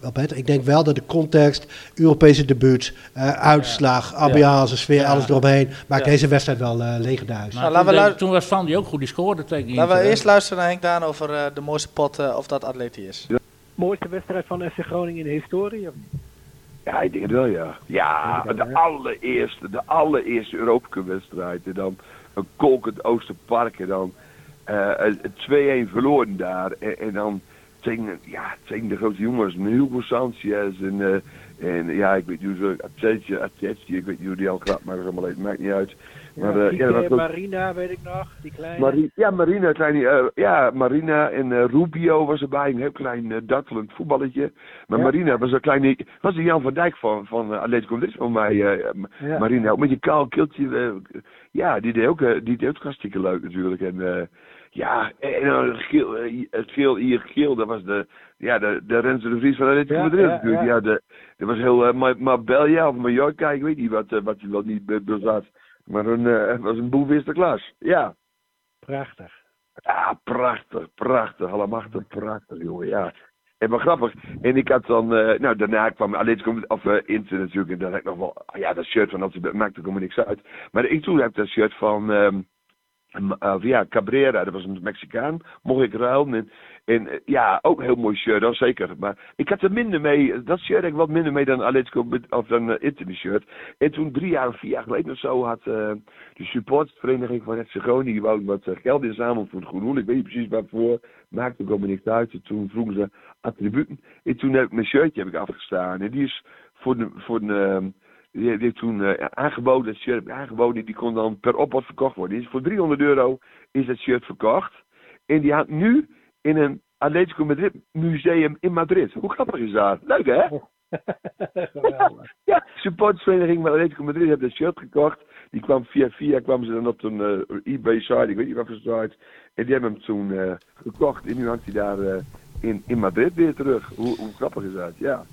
wel beter. Ik denk wel dat de context, Europese debuut, eh, uitslag, ambiance, sfeer, Ja. alles eromheen, maakt Ja. deze wedstrijd wel eh legendarisch. Maar Nou, laten toen, we was Van die ook goed. Die scoorde tegen Laten we Inter, eerst luisteren naar Henk Daan over eh, de mooiste pot, of dat Atleti is. Mooiste wedstrijd van FC Groningen in de historie? of niet? Ja, ik denk het wel, ja. Ja, de allereerste, de allereerste Europa-wedstrijd. En dan een kolkend Oosterpark. En dan eh, een 2-1 verloren daar. En, en dan tegen, ja, tegen de grote jongens. Hugo Sanchez en, eh, en ja, ik weet niet hoe ze... Atletje, Atletje, ik weet niet hoe die al grap allemaal even, maakt niet uit. Maar, Ja, eh, ja, was ook- Marina, weet ik nog, die kleine. Mari- ja, Marina, kleine, eh, ja, Marina en eh, Rubio was erbij. Een heel klein uh, dartelend voetballetje. Maar Ja. Marina was een kleine... Was de Jan van Dijk van, van uh, Atletico Madrid van mij. eh. Marina, ook met je kaal kiltje. eh, ja, die deed ook, eh, die deed ook hartstikke leuk natuurlijk. En eh, ja, en, dan het geel, eh, hier geel, dat was de... Ja, de, de Renze de Vries van Atletico Ja, Madrid natuurlijk. ja. Ja, de, dat was heel... eh, Ma- Marbella of Mallorca, ik weet niet wat, eh, wat hij wel niet be- bezat. Maar een, eh, het was een boel eerste klas. Ja. Prachtig. Ja, prachtig, prachtig. Allemachtig, prachtig, jongen. Ja. En maar grappig. En ik had dan, eh, nou daarna kwam Atletico, of uh, Inter natuurlijk. En dan had ik nog wel, ja, dat shirt van dat maakte er niks uit. Maar ik toen heb dat shirt van, ehm, uh, ja, Cabrera, dat was een Mexicaan. Mocht ik ruilen. En, en uh, ja, ook een heel mooi shirt, dat zeker. Maar ik had er minder mee, dat shirt had ik wat minder mee dan Atletico, of dan Inter shirt. En toen drie jaar of vier jaar geleden of zo had de supportersvereniging van FC Groningen wou wat geld inzamelen voor het Groen Ik weet niet precies waarvoor, maakte ook allemaal niks uit. En toen vroegen ze attributen. En toen heb ik mijn shirtje heb ik afgestaan. En die is voor de, voor de die heeft toen uh, aangeboden, dat shirt aangeboden, die kon dan per opbod verkocht worden. Dus voor 300 euro is dat shirt verkocht. En die hangt nu in een Atletico Madrid museum in Madrid. Hoe grappig is dat? Leuk hè? ja, supportersvereniging van Atletico Madrid heeft dat shirt gekocht. Die kwam via via kwamen ze dan op een uh, eBay site, ik weet niet wat voor site. En die hebben hem toen uh, gekocht en nu hangt hij daar in, in Madrid weer terug. Hoe, hoe grappig is dat? Ja.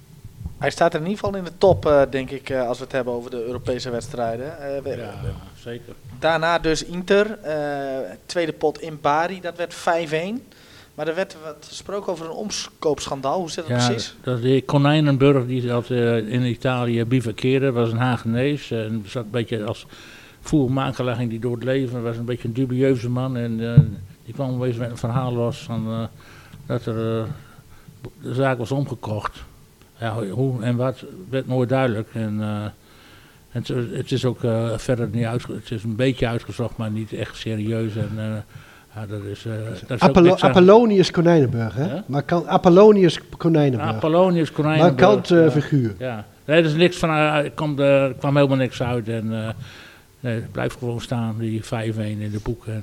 Hij staat er in ieder geval in de top, uh, denk ik, uh, als we het hebben over de Europese wedstrijden. Uh, we, ja, zeker. Daarna dus Inter, tweede pot in Bari, dat werd 5-1. Maar er werd wat gesproken over een omkoopschandaal. Hoe zit dat ja, precies? Dat de Konijnenburg die dat in Italië bivakkeerde, was een Hagenees. En zat een beetje als voermakelaar ging die door het leven. was een beetje een dubieuze man. En die kwam eens met een verhaal los van dat er de zaak was omgekocht ja, hoe en wat werd nooit duidelijk. En, uh, het, het, is ook uh, verder niet uitgezocht. Het is een beetje uitgezocht, maar niet echt serieus. En, uh, ja, dat is, dat is Apollo Apollonius Konijnenburg, hè? Ja? Maar kan, Apollonius Konijnenburg. Apollonius Konijnenburg. Markant ja. figuur. Ja. Nee, er, is niks van, er, kwam, er kwam helemaal niks uit. En nee, het blijft gewoon staan, die 5-1 in de boeken.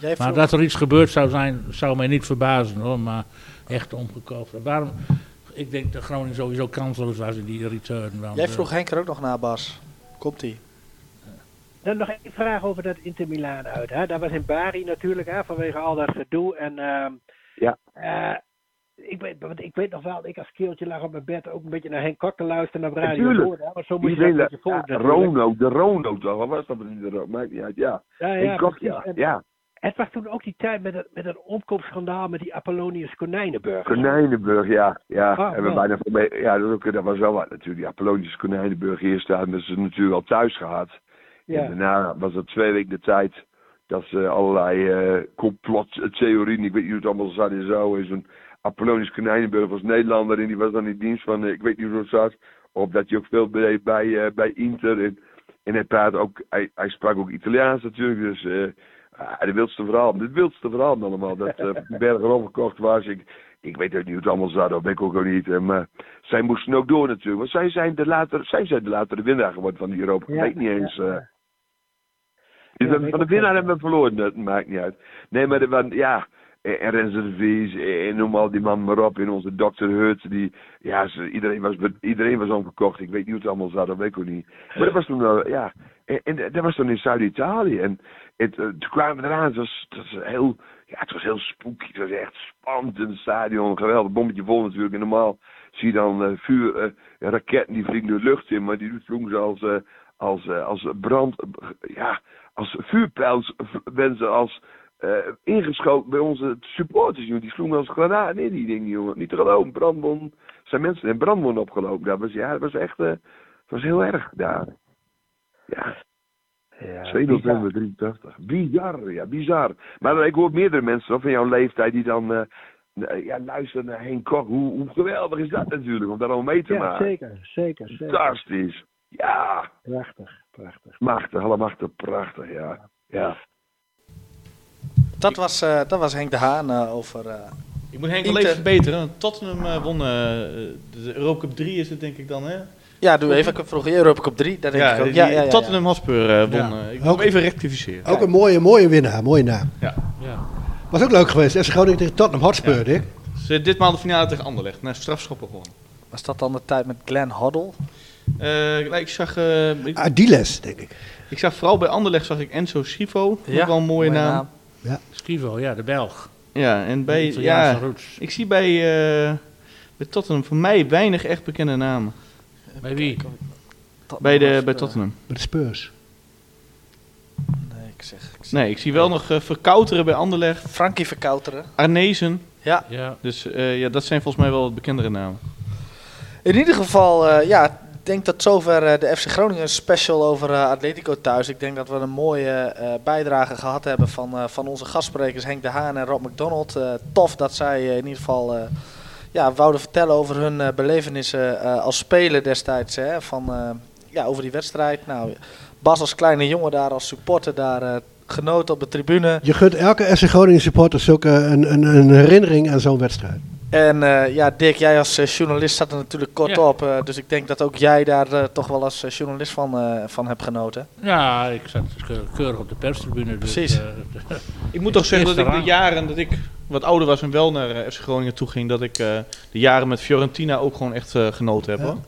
En, maar dat er iets gebeurd zou zijn, zou mij niet verbazen hoor. Maar echt omgekocht. Waarom? Ik denk dat Groningen sowieso kansloos was in die return. Want, Jij vroeg Henk er ook nog naar, Bas. Komt-ie. Dan nog één vraag over dat Inter Milaan uit. Hè? Dat was in Bari natuurlijk, hè, vanwege al dat gedoe. En, uh, ja. Uh, ik, weet, want ik weet nog wel, ik als keeltje lag op mijn bed ook een beetje naar Henk Kok te luisteren naar Radio Natuurlijk. Noord. Maar zo moet je dat beetje voor. Ja, Rono, de Rono toch? Wat was dat niet? De Maakt niet uit, ja. Ja, ja. Henk Kok, ja. ja. Het was toen ook die tijd met het, met het omkoopschandaal met die Apollonius Konijnenburg. Konijnenburg, ja. ja. Ah, en we ja. bijna mee, ja, dat, ook, dat was wel wat natuurlijk. Die Apollonius Konijnenburg eerst hebben ze natuurlijk al thuis gehad. Ja. En daarna was het twee weken de tijd dat ze allerlei uh, complottheorieën, ik weet niet hoe het allemaal zat en zo. En zo'n Apollonius Konijnenburg was Nederlander en die was dan in dienst van, uh, ik weet niet hoe het zat. Of dat hij ook veel deed bij, uh, bij Inter. En, en hij praat ook, hij, hij sprak ook Italiaans natuurlijk, dus... Ah, de wildste verhaal, het wildste verhaal allemaal. Dat uh, Berger overkocht was. Ik, ik weet ook niet hoe het allemaal zat, dat weet ik ook nog niet. Maar uh, zij moesten ook door natuurlijk. Want zij zijn de later, zij zijn de latere winnaar geworden van Europa. Ja, weet niet eens. Ja, ja. van de winnaar hebben we verloren, dat maakt niet uit. Nee, maar de, ja, en, en de Vries, en noem al die man maar op, in onze Dr. Hut, die, ja, iedereen, was, iedereen was omgekocht, ik weet niet hoe het allemaal zat, dat weet ik ook niet. Maar dat was toen, ja, en, dat was toen in Zuid-Italië, en het, uh, toen kwamen we eraan, het was, het was heel, ja, het was heel spooky, het was echt spannend in het stadion, geweldig, bommetje vol natuurlijk, en normaal zie je dan uh, vuur, raketten die vliegen de lucht in, maar die vlogen ze als, als, als brand, ja, als vuurpijls, mensen als uh, ingeschoten bij onze supporters, jongen. Die sloegen als granaat in die dingen, jongen. Niet te geloven, brandbom. zijn mensen in brandbom opgelopen. Dat was, ja, dat was echt, uh, dat was heel erg daar. Ja. ja 2 november 83. Bizar, ja, bizar. Maar ik hoor meerdere mensen van jouw leeftijd die dan uh, ja, luisteren naar Henk Kok. Hoe, hoe geweldig is dat natuurlijk, om daar al mee te ja, maken. zeker, zeker, zeker. Fantastisch. Ja. Prachtig, prachtig. Machtig, allemaal prachtig, ja. Ja. Dat was, uh, dat was Henk de Haan uh, over. Uh, ik moet Henk wel even verbeteren. Tottenham won de Europa Cup 3 is het denk ik dan, hè? Ja, doe even. Ik vroeg Europa Cup 3. Daar denk ja, ik ook. Die, ja, ja, ja, Tottenham Hotspur won. Ik moet even rectificeren. Ook een mooie, mooie winnaar, mooie naam. Ja. ja. Was ook leuk geweest. FC Groningen tegen Tottenham Hotspur, ja. Dick. Ze ditmaal de finale tegen Anderlecht. Na strafschoppen gewonnen. Was dat dan de tijd met Glenn Hoddle? Uh, ik zag... Uh, ik, Adiles, denk ik. Ik zag vooral bij Anderlecht zag ik Enzo Schivo. Ja, wel een mooie, mooie naam. naam. Ja. Schivo, ja, de Belg. Ja, en bij... Ja, ik zie bij, uh, bij Tottenham voor mij weinig echt bekende namen. Bij wie? Bij, de, bij Tottenham. Bij de Spurs. Nee, ik zeg... Ik zeg nee, ik zie wel nog uh, Verkouteren bij Anderlecht. Frankie Verkouteren. Arnezen. Ja. ja. Dus uh, ja, dat zijn volgens mij wel wat bekendere namen. In ieder geval, uh, ja, denk dat zover uh, de FC Groningen special over uh, Atletico thuis. Ik denk dat we een mooie bijdrage gehad hebben van, van onze gastsprekers Henk de Haan en Rob McDonald. tof dat zij in ieder geval ja, wouden vertellen over hun belevenissen als speler destijds. Hè, van, ja, over die wedstrijd. Nou, Bas als kleine jongen daar, als supporter daar genoten op de tribune. Je gunt elke FC Groningen supporter zulke een, een, een herinnering aan zo'n wedstrijd. En uh, ja, Dick, jij als uh, journalist zat er natuurlijk kort ja. op. Uh, dus ik denk dat ook jij daar toch wel als journalist van, van hebt genoten. Ja, ik zat keurig op de perstribune. Dus, Precies. ik moet toch zeggen dat ik de jaren dat ik wat ouder was en wel naar FC Groningen toe ging, dat ik de jaren met Fiorentina ook gewoon echt genoten heb. Ja. Hoor.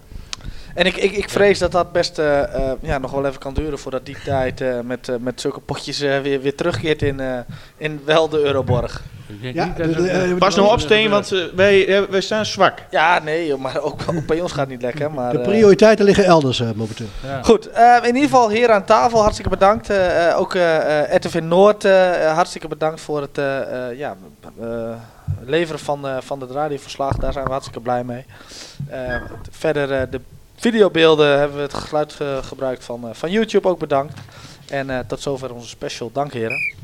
En ik, ik, ik vrees dat dat best uh, uh, ja, nog wel even kan duren voordat die tijd uh, met, met zulke potjes weer, weer terugkeert in, in wel de Euroborg. Ja, Pas nou op Steen, want wij, wij staan zwak. Ja, nee, maar ook, ook bij ons gaat het niet lekker. Maar, de prioriteiten liggen elders momenteel. Ja. Goed, in ieder geval hier aan tafel hartstikke bedankt. ook RTV Noord, hartstikke bedankt voor het ja, leveren van, van het radioverslag. Daar zijn we hartstikke blij mee. verder de videobeelden hebben we het geluid ge gebruikt van, uh, van YouTube ook bedankt. En uh, tot zover onze special. Dank heren.